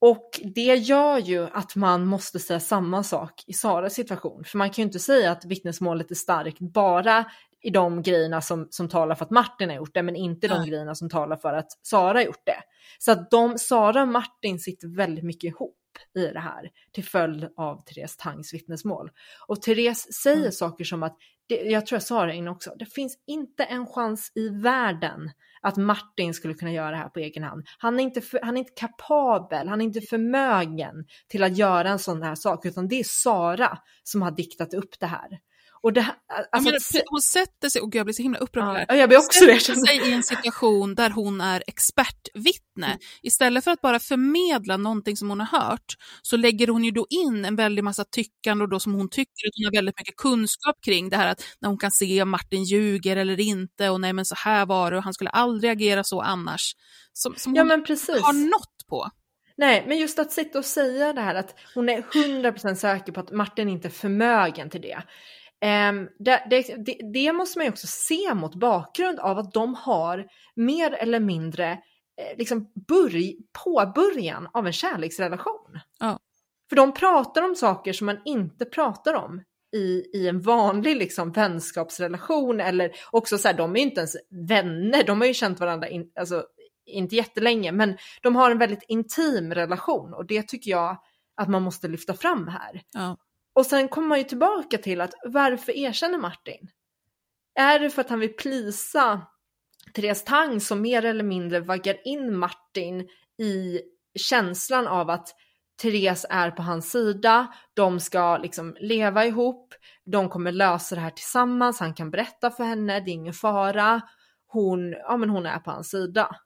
Och det gör ju att man måste säga samma sak i Saras situation. För man kan ju inte säga att vittnesmålet är starkt bara i de grejerna som, som talar för att Martin har gjort det, men inte de grejerna som talar för att Sara har gjort det. Så att de, Sara och Martin sitter väldigt mycket ihop i det här till följd av Therese Tangs vittnesmål. Och Therese säger mm. saker som att, det, jag tror jag sa det innan också, det finns inte en chans i världen att Martin skulle kunna göra det här på egen hand. Han är inte, för, han är inte kapabel, han är inte förmögen till att göra en sån här sak, utan det är Sara som har diktat upp det här. Och det, alltså, menar, hon sätter sig, och jag blir så himla upprörd ja, jag blir också det. sätter sig i en situation där hon är expertvittne. Mm. Istället för att bara förmedla någonting som hon har hört så lägger hon ju då in en väldig massa tyckande och då som hon tycker att hon har väldigt mycket kunskap kring det här att när hon kan se om Martin ljuger eller inte och nej men så här var det och han skulle aldrig agera så annars. Som, som ja, hon men precis. har nått på. Nej, men just att sitta och säga det här att hon är 100% säker på att Martin inte är förmögen till det. Det, det, det, det, måste man ju också se mot bakgrund av att de har mer eller mindre eh, liksom börj, påbörjan av en kärleksrelation. Ja. För de pratar om saker som man inte pratar om i, i en vanlig liksom, vänskapsrelation eller också så här, de är ju inte ens vänner, de har ju känt varandra in, alltså, inte jättelänge, men de har en väldigt intim relation och det tycker jag att man måste lyfta fram här. Ja. Och sen kommer man ju tillbaka till att varför erkänner Martin? Är det för att han vill plisa Therese Tang som mer eller mindre vaggar in Martin i känslan av att Therese är på hans sida, de ska liksom leva ihop, de kommer lösa det här tillsammans, han kan berätta för henne, det är ingen fara, hon, ja, men hon är på hans sida.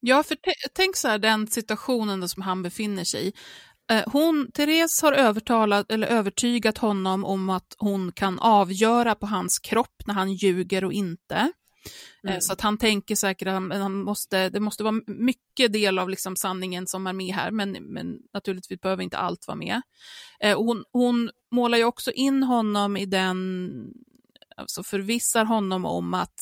Ja, för tänk så här, den situationen som han befinner sig i. Eh, hon, Therese har övertalat, eller övertygat honom om att hon kan avgöra på hans kropp när han ljuger och inte. Eh, mm. Så att han tänker säkert att han måste, det måste vara mycket del av liksom sanningen som är med här, men, men naturligtvis behöver inte allt vara med. Eh, hon, hon målar ju också in honom i den, alltså förvissar honom om att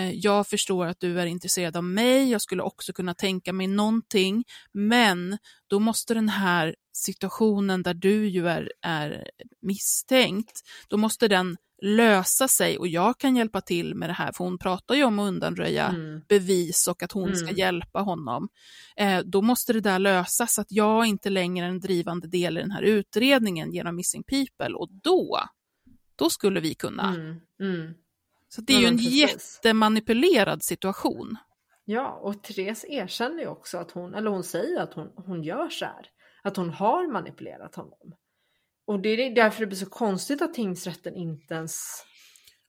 jag förstår att du är intresserad av mig, jag skulle också kunna tänka mig någonting, men då måste den här situationen där du ju är, är misstänkt, då måste den lösa sig och jag kan hjälpa till med det här, för hon pratar ju om att undanröja Mm. bevis och att hon ska Mm. hjälpa honom. Eh, då måste det där lösas, att jag inte längre är en drivande del i den här utredningen genom Missing People och då, då skulle vi kunna. Mm. Så det är Ja, ju en precis. jättemanipulerad situation. Ja, och Therese erkänner ju också att hon, eller hon säger att hon, hon gör så här. Att hon har manipulerat honom. Och det är därför det blir så konstigt att tingsrätten inte ens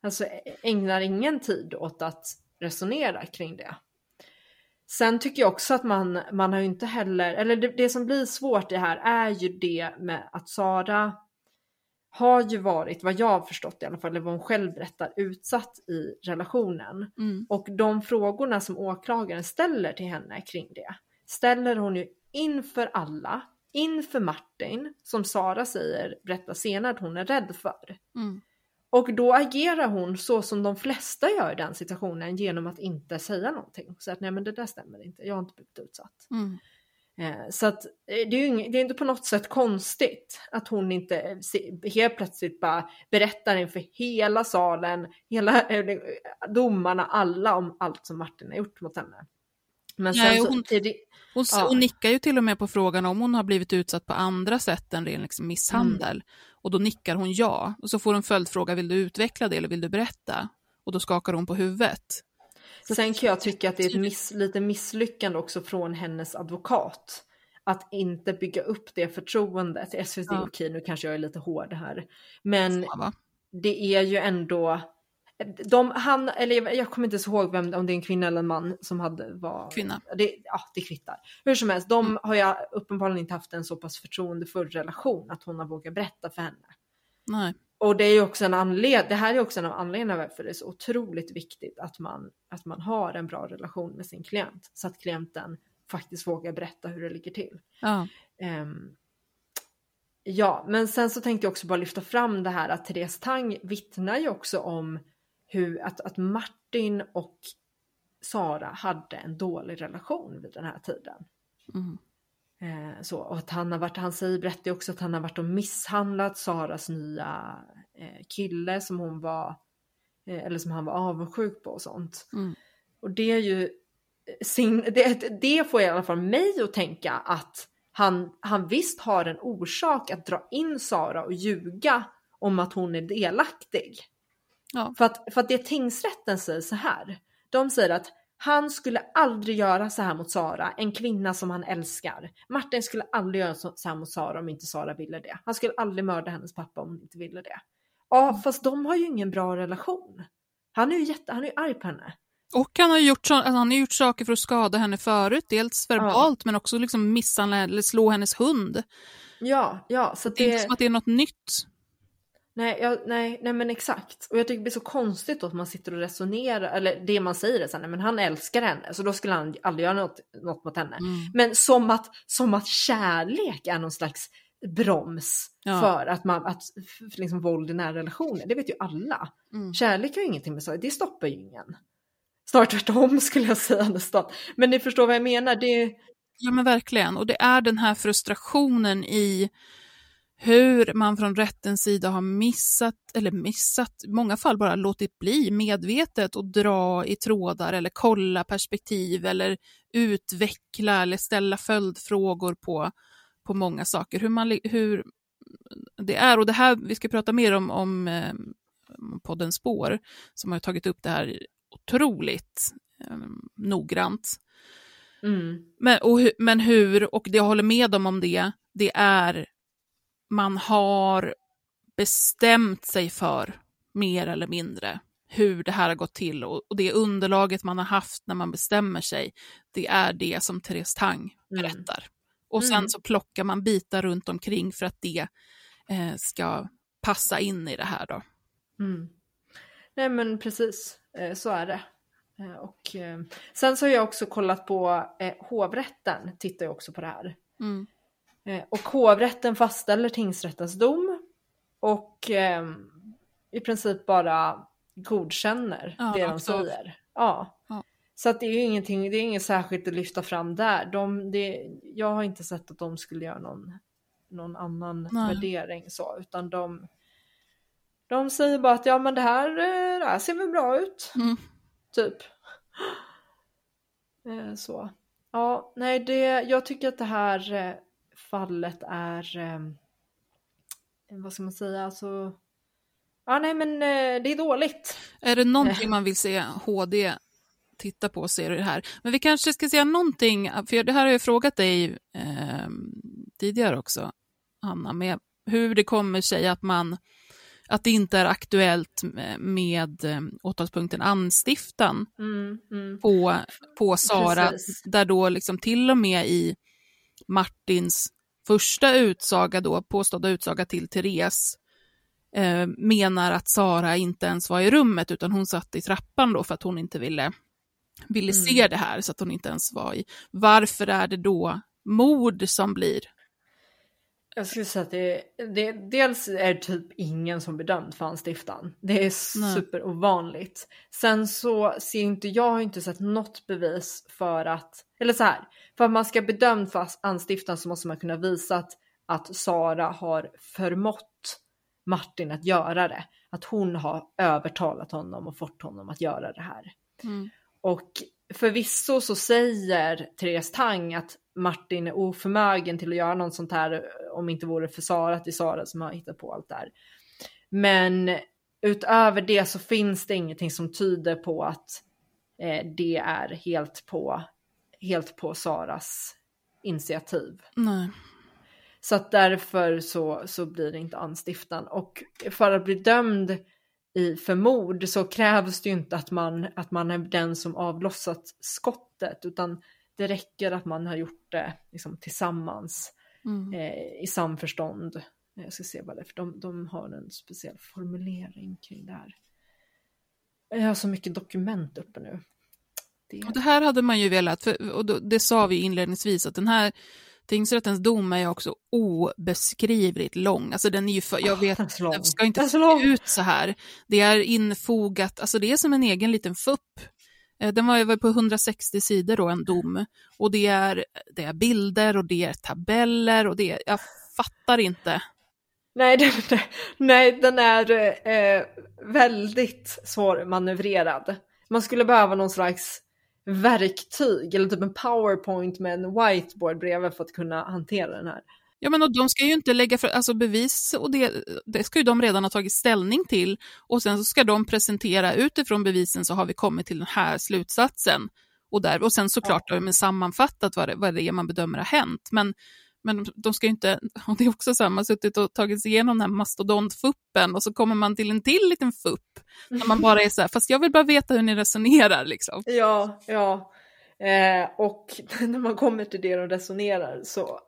alltså, ägnar ingen tid åt att resonera kring det. Sen tycker jag också att man, man har ju inte heller, eller det, det som blir svårt i det här är ju det med att Sara har ju varit, vad jag har förstått i alla fall, eller vad hon själv berättar, utsatt i relationen. Mm. Och de frågorna som åklagaren ställer till henne kring det ställer hon ju inför alla, inför Martin, som Sara säger, berättar senare att hon är rädd för. Mm. Och då agerar hon så som de flesta gör i den situationen genom att inte säga någonting. Så att nej men det där stämmer inte, jag har inte blivit utsatt. Mm. Eh, Så att eh, det är ju ing- det är inte på något sätt konstigt att hon inte se- helt plötsligt bara berättar inför hela salen, hela eh, domarna, alla om allt som Martin har gjort mot henne. Men Nej, så, hon- är det, Hon, Ja. hon nickar ju till och med på frågan om hon har blivit utsatt på andra sätt än ren liksom misshandel. Och då nickar hon ja. Och så får hon följdfråga, vill du utveckla det eller vill du berätta? Och då skakar hon på huvudet. Sen kan jag tycka att det är ett miss, lite misslyckande också från hennes advokat. Att inte bygga upp det förtroendet. SVT, Ja. okej nu kanske jag är lite hård här. Men det är ju ändå de, han, eller jag, kommer inte så ihåg vem, om det är en kvinna eller en man som hade var, Kvinna. Det, ja, det kvittar. Hur som helst, de Mm. har jag uppenbarligen inte haft en så pass förtroendefull relation att hon har vågat berätta för henne. Nej. Och det är ju också en anledning, det här är också en av anledningarna varför det är så otroligt viktigt att man, att man har en bra relation med sin klient. Så att klienten faktiskt vågar berätta hur det ligger till. Ja. Ehm, ja, men sen så tänkte jag också bara lyfta fram det här att Therese Tang vittnar ju också om hur att, att Martin och Sara hade en dålig relation vid den här tiden. Mm. Eh, så, och att han har varit, han säger, berättar också att han har varit och misshandlat Saras nya eh, kille som hon var, eh, eller som han var avundsjuk på och sånt. Mm. Och det är ju, sin, det, det får i alla fall mig att tänka att han, han visst har en orsak att dra in Sara och ljuga om att hon är delaktig. Ja. För, att, för att det tingsrätten säger så här, de säger att han skulle aldrig göra så här mot Sara, en kvinna som han älskar. Martin skulle aldrig göra så här mot Sara om inte Sara ville det. Han skulle aldrig mörda hennes pappa om hon inte ville det. Ja, fast de har ju ingen bra relation. Han är ju, jätte, han är ju arg på henne. Och han har, gjort så, alltså han har gjort saker för att skada henne förut, dels verbalt men också liksom misshandla eller slå hennes hund. Ja, ja, så Det är inte som att det är något nytt. Nej, jag, nej, nej men exakt. Och jag tycker det blir så konstigt att man sitter och resonerar, eller det man säger är så här, nej men han älskar henne, så då skulle han aldrig göra något, något mot henne. Mm. Men som att, som att kärlek är någon slags broms Ja. för att man, att för liksom våld i nära relationer, det vet ju alla. Mm. Kärlek har ju ingenting med så, det stoppar ju ingen. Snarare tvärtom (laughs) skulle jag säga nästan. Men ni förstår vad jag menar, det Ja men verkligen, och det är den här frustrationen i hur man från rättens sida har missat, eller missat, i många fall bara låtit bli medvetet och dra i trådar eller kolla perspektiv eller utveckla eller ställa följdfrågor på, på många saker. Hur, man, hur det är, och det här, vi ska prata mer om, om eh, podden Spår, som har tagit upp det här otroligt eh, noggrant. mm, Men, och, men hur, och det jag håller med dem om det, det är man har bestämt sig för mer eller mindre hur det här har gått till och, det underlaget man har haft när man bestämmer sig, det är det som Therese Tang Mm. berättar. Och sen Mm. så plockar man bitar runt omkring för att det eh, ska passa in i det här då. Mm. Nej men precis, eh, så är det. Eh, Och, eh, sen så har jag också kollat på eh, hovrätten, tittar ju också på det här. Mm. Eh, och hovrätten fastställer tingsrättens dom och eh, i princip bara godkänner Ja, det de av. säger. Ja. Ja. Så att det är ju ingenting, det är inget särskilt att lyfta fram där. De, det, jag har inte sett att de skulle göra någon, någon annan Nej. värdering så, utan de De säger bara att ja men det här, eh, det här ser väl bra ut. Mm. Typ. (gasps) Eh, Så. Ja, nej det, jag tycker att det här fallet är, eh, vad ska man säga, alltså, ja nej men eh, det är dåligt. Är det någonting man vill se HD titta på så är det här. Men vi kanske ska säga någonting, för det här har jag frågat dig eh, tidigare också, Hanna, med hur det kommer sig att man att det inte är aktuellt med, med eh, åtalspunkten anstiftan Mm, mm. på, på Sara, Precis. där då liksom till och med i Martins första utsaga då, påstådda utsaga till Therese, eh, menar att Sara inte ens var i rummet utan hon satt i trappan då för att hon inte ville, ville Mm. se det här så att hon inte ens var i. Varför är det då mord som blir? Jag skulle säga att det, det dels är det typ ingen som bedömt för anstiftan. Det är superovanligt. Sen så ser inte jag har inte sett något bevis för att, eller så här, för att man ska bedömt för anstiftan så måste man kunna visa att, att Sara har förmått Martin att göra det. Att hon har övertalat honom och fått honom att göra det här. Mm. Och förvisso så säger Therese Tang att Martin är oförmögen till att göra något sånt här om inte vore för Sara, att det är Sara som har hittat på allt det här. Men utöver det så finns det ingenting som tyder på att eh, det är helt på, helt på Saras initiativ. Nej. Så att därför så, så blir det inte anstiftan. Och för att bli dömd i för mord så krävs det ju inte att man, att man är den som avlossat skottet utan det räcker att man har gjort det liksom, tillsammans Mm. eh, i samförstånd. Jag ska se vad det är för de, de har en speciell formulering kring det här. Jag har så mycket dokument uppe nu. Det, Och det här hade man ju velat, för, och då, det sa vi inledningsvis, att den här tingsrättens dom är ju också obeskrivligt lång. Alltså den är ju för, jag vet, den ska inte se ut så här. Det är infogat, alltså det är som en egen liten fupp. Eh, den var ju på 160 sidor då, en dom. Och det är, det är bilder och det är tabeller och det är, jag fattar inte. Nej, den, den- nej, den är eh, väldigt svårmanövrerad. Man skulle behöva någon slags verktyg eller typ en powerpoint med en whiteboard bredvid för att kunna hantera den här. Ja, men och de ska ju inte lägga för, alltså bevis och det, det ska ju de redan ha tagit ställning till och sen så ska de presentera utifrån bevisen så har vi kommit till den här slutsatsen. Och, där, och sen såklart har de sammanfattat vad det, vad det är man bedömer har hänt. Men, men de ska ju inte, (laughs) och det är också samma, suttit och tagit sig igenom den här mastodontfuppen och så kommer man till en till liten fupp. Där man bara är så här, fast jag vill bara veta hur ni resonerar liksom. Ja, ja. Eh, och (laughs) när man kommer till det de resonerar så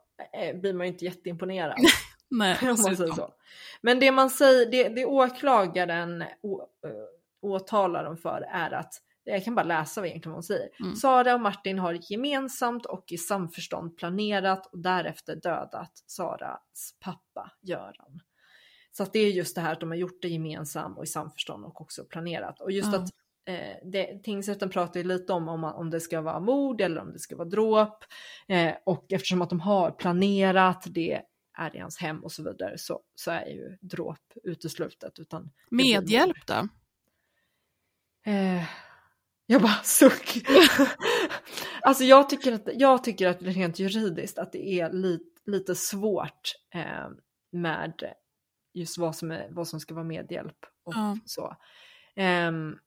blir man ju inte jätteimponerad. (laughs) Nej, så. Men det man säger, det, det åklagaren å, ö, åtalar dem för är att, jag kan bara läsa vad egentligen hon säger. Mm. Sara och Martin har gemensamt och i samförstånd planerat och därefter dödat Saras pappa Göran. Så att det är just det här att de har gjort det gemensamt och i samförstånd och också planerat. Och just Ja. att eh, det, tingsrätten pratar ju lite om, om om det ska vara mord eller om det ska vara dråp. Eh, och eftersom att de har planerat det är i hans hem och så vidare så, så är ju dråp uteslutet. Utan. Medhjälp då? Eh, jag bara suck. (laughs) alltså jag tycker, att, jag tycker att rent juridiskt att det är li, lite svårt eh, med just vad som, är, vad som ska vara medhjälp och Ja. så. Ehm,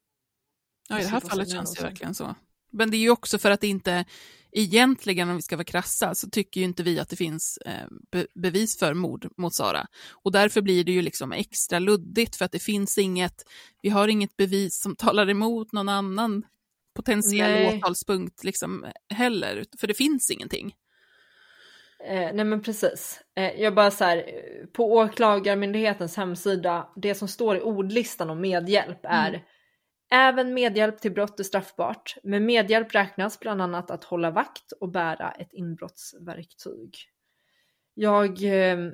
Ja, i det här fallet känns det verkligen så. Men det är ju också för att det inte, egentligen om vi ska vara krassa, så tycker ju inte vi att det finns eh, be bevis för mord mot Sara. Och därför blir det ju liksom extra luddigt för att det finns inget, vi har inget bevis som (laughs) talar emot någon annan potentiell Nej. åtalspunkt liksom heller, för det finns ingenting. Eh, nej men precis. Eh, jag bara så här, på Åklagarmyndighetens hemsida, det som står i ordlistan om medhjälp är Även medhjälp till brott är straffbart. Med medhjälp räknas bland annat att hålla vakt och bära ett inbrottsverktyg. Jag eh,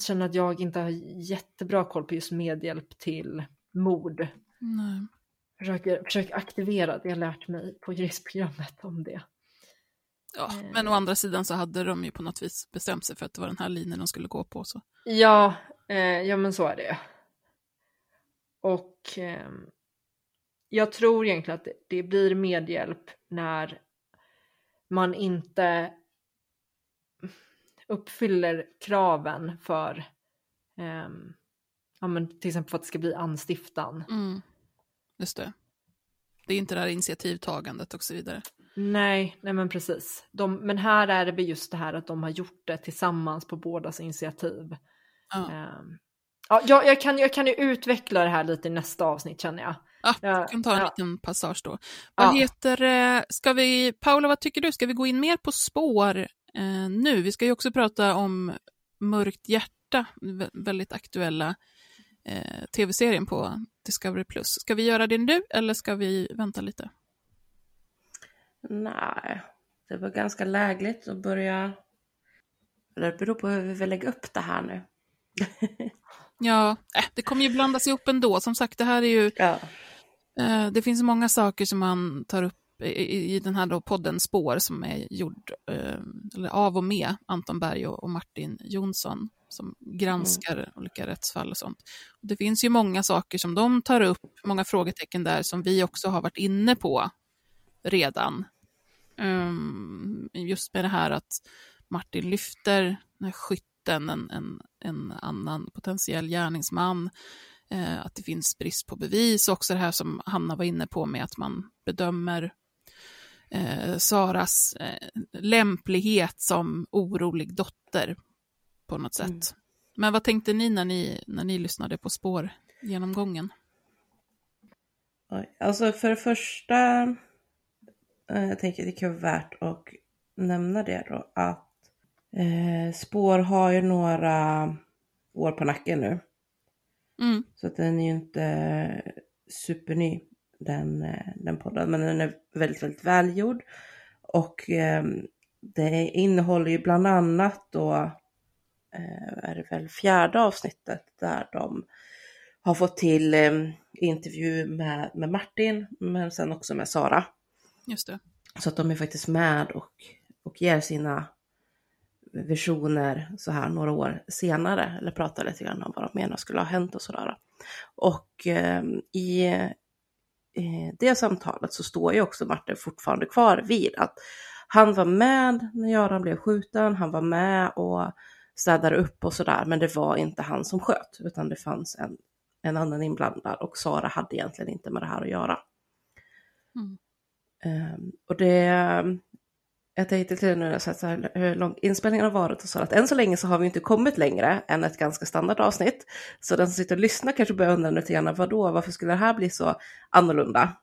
känner att jag inte har jättebra koll på just medhjälp till mord. Nej. Försöker, försöker aktivera det jag lärt mig på juristprogrammet om det. Ja, Eh. men å andra sidan så hade de ju på något vis bestämt sig för att det var den här linjen de skulle gå på. Så. Ja, eh, ja men så är det. och eh, jag tror egentligen att det blir medhjälp när man inte uppfyller kraven för eh, ja, men till exempel för att det ska bli anstiftan. Mm. Just det. Det är inte det här initiativtagandet och så vidare. Nej, nej men precis. De, men här är det just det här att de har gjort det tillsammans på bådas initiativ. Ja. Um, ja, jag, jag, kan, jag kan ju utveckla det här lite i nästa avsnitt känner jag. Ja, Ja, vi kan ta en ja. liten passage då. Ja. Vad heter eh, ska vi, Paula vad tycker du, ska vi gå in mer på spår eh, nu? Vi ska ju också prata om Mörkt hjärta, vä- väldigt aktuella eh, tv-serien på Discovery+. Plus. Ska vi göra det nu eller ska vi vänta lite? Nej, det var ganska lägligt att börja... Eller det beror på hur vi vill lägga upp det här nu. (laughs) Ja, äh, det kommer ju blandas ihop ändå. Som sagt, det här är ju Ja. Eh, Det finns många saker som man tar upp i, den här då podden Spår som är gjord eh, eller av och med Anton Berg och, Martin Jonsson som granskar olika rättsfall och sånt. Det finns ju många saker som de tar upp, många frågetecken där som vi också har varit inne på redan. Um, just med det här att Martin lyfter den här skytten, en, en, en annan potentiell gärningsman, eh, att det finns brist på bevis, och också det här som Hanna var inne på med att man bedömer eh, Saras eh, lämplighet som orolig dotter på något sätt. Mm. Men vad tänkte ni när ni, när ni lyssnade på spårgenomgången? Alltså för det första, eh, jag tänker det kan vara värt att nämna det då, att eh, Spår har ju några år på nacken nu. Mm, Så att den är ju inte superny, den, eh, den podden, men den är väldigt, väldigt välgjord. Och eh, det innehåller ju bland annat då, eh, är det väl fjärde avsnittet där de har fått till eh, intervju med, med Martin, men sen också med Sara. just det. Så att de är faktiskt med och, och ger sina visioner så här några år senare, eller pratar lite grann om vad de menar skulle ha hänt och sådär. Och eh, i eh, det samtalet så står ju också Martin fortfarande kvar vid att han var med när Göran blev skjuten, han var med och städade upp och sådär, men det var inte han som sköt, utan det fanns en, en annan inblandad och Sara hade egentligen inte med det här att göra. Mm. Ehm, och det, jag tänkte till nu så här, hur lång inspelningen har varit och så att än så länge så har vi inte kommit längre än ett ganska standard avsnitt. Så den som sitter och lyssnar kanske börjar undra lite grann, vadå, varför skulle det här bli så annorlunda?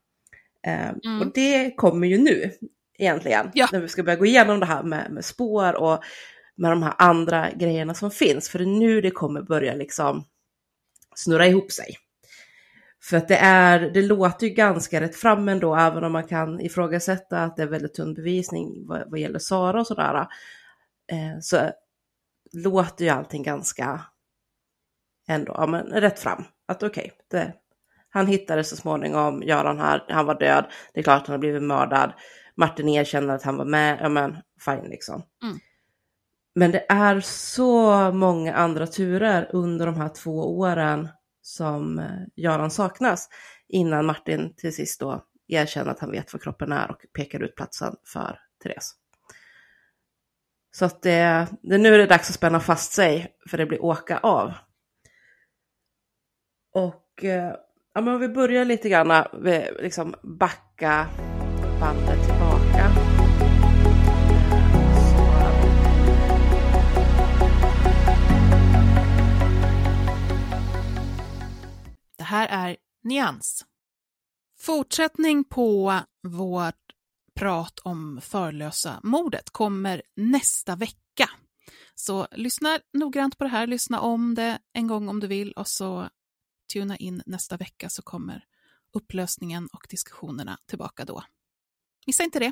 Ehm, Mm. Och det kommer ju nu egentligen, Ja. när vi ska börja gå igenom det här med, med spår och med de här andra grejerna som finns. För det är nu det kommer börja liksom snurra ihop sig. För att det är, det låter ju ganska rätt fram ändå, även om man kan ifrågasätta att det är väldigt tunn bevisning vad, vad gäller Sara och sådär. Eh, så låter ju allting ganska ändå, ja men rätt fram. Att okej, det han hittades så småningom, Göran här, han var död, det är klart han har blivit mördad. Martin erkänner att han var med, ja men fine liksom. Mm. Men det är så många andra turer under de här två åren som eh, Göran saknas innan Martin till sist då erkänner att han vet var kroppen är och pekar ut platsen för Therese. Så att det, det nu är det dags att spänna fast sig för det blir åka av. Och eh, ja, men om vi börjar lite grann, liksom backa bandet här är Nyans. Fortsättning på vårt prat om förlösa mordet kommer nästa vecka. Så lyssna noggrant på det här, lyssna om det en gång om du vill och så tuna in nästa vecka så kommer upplösningen och diskussionerna tillbaka då. Missa inte det.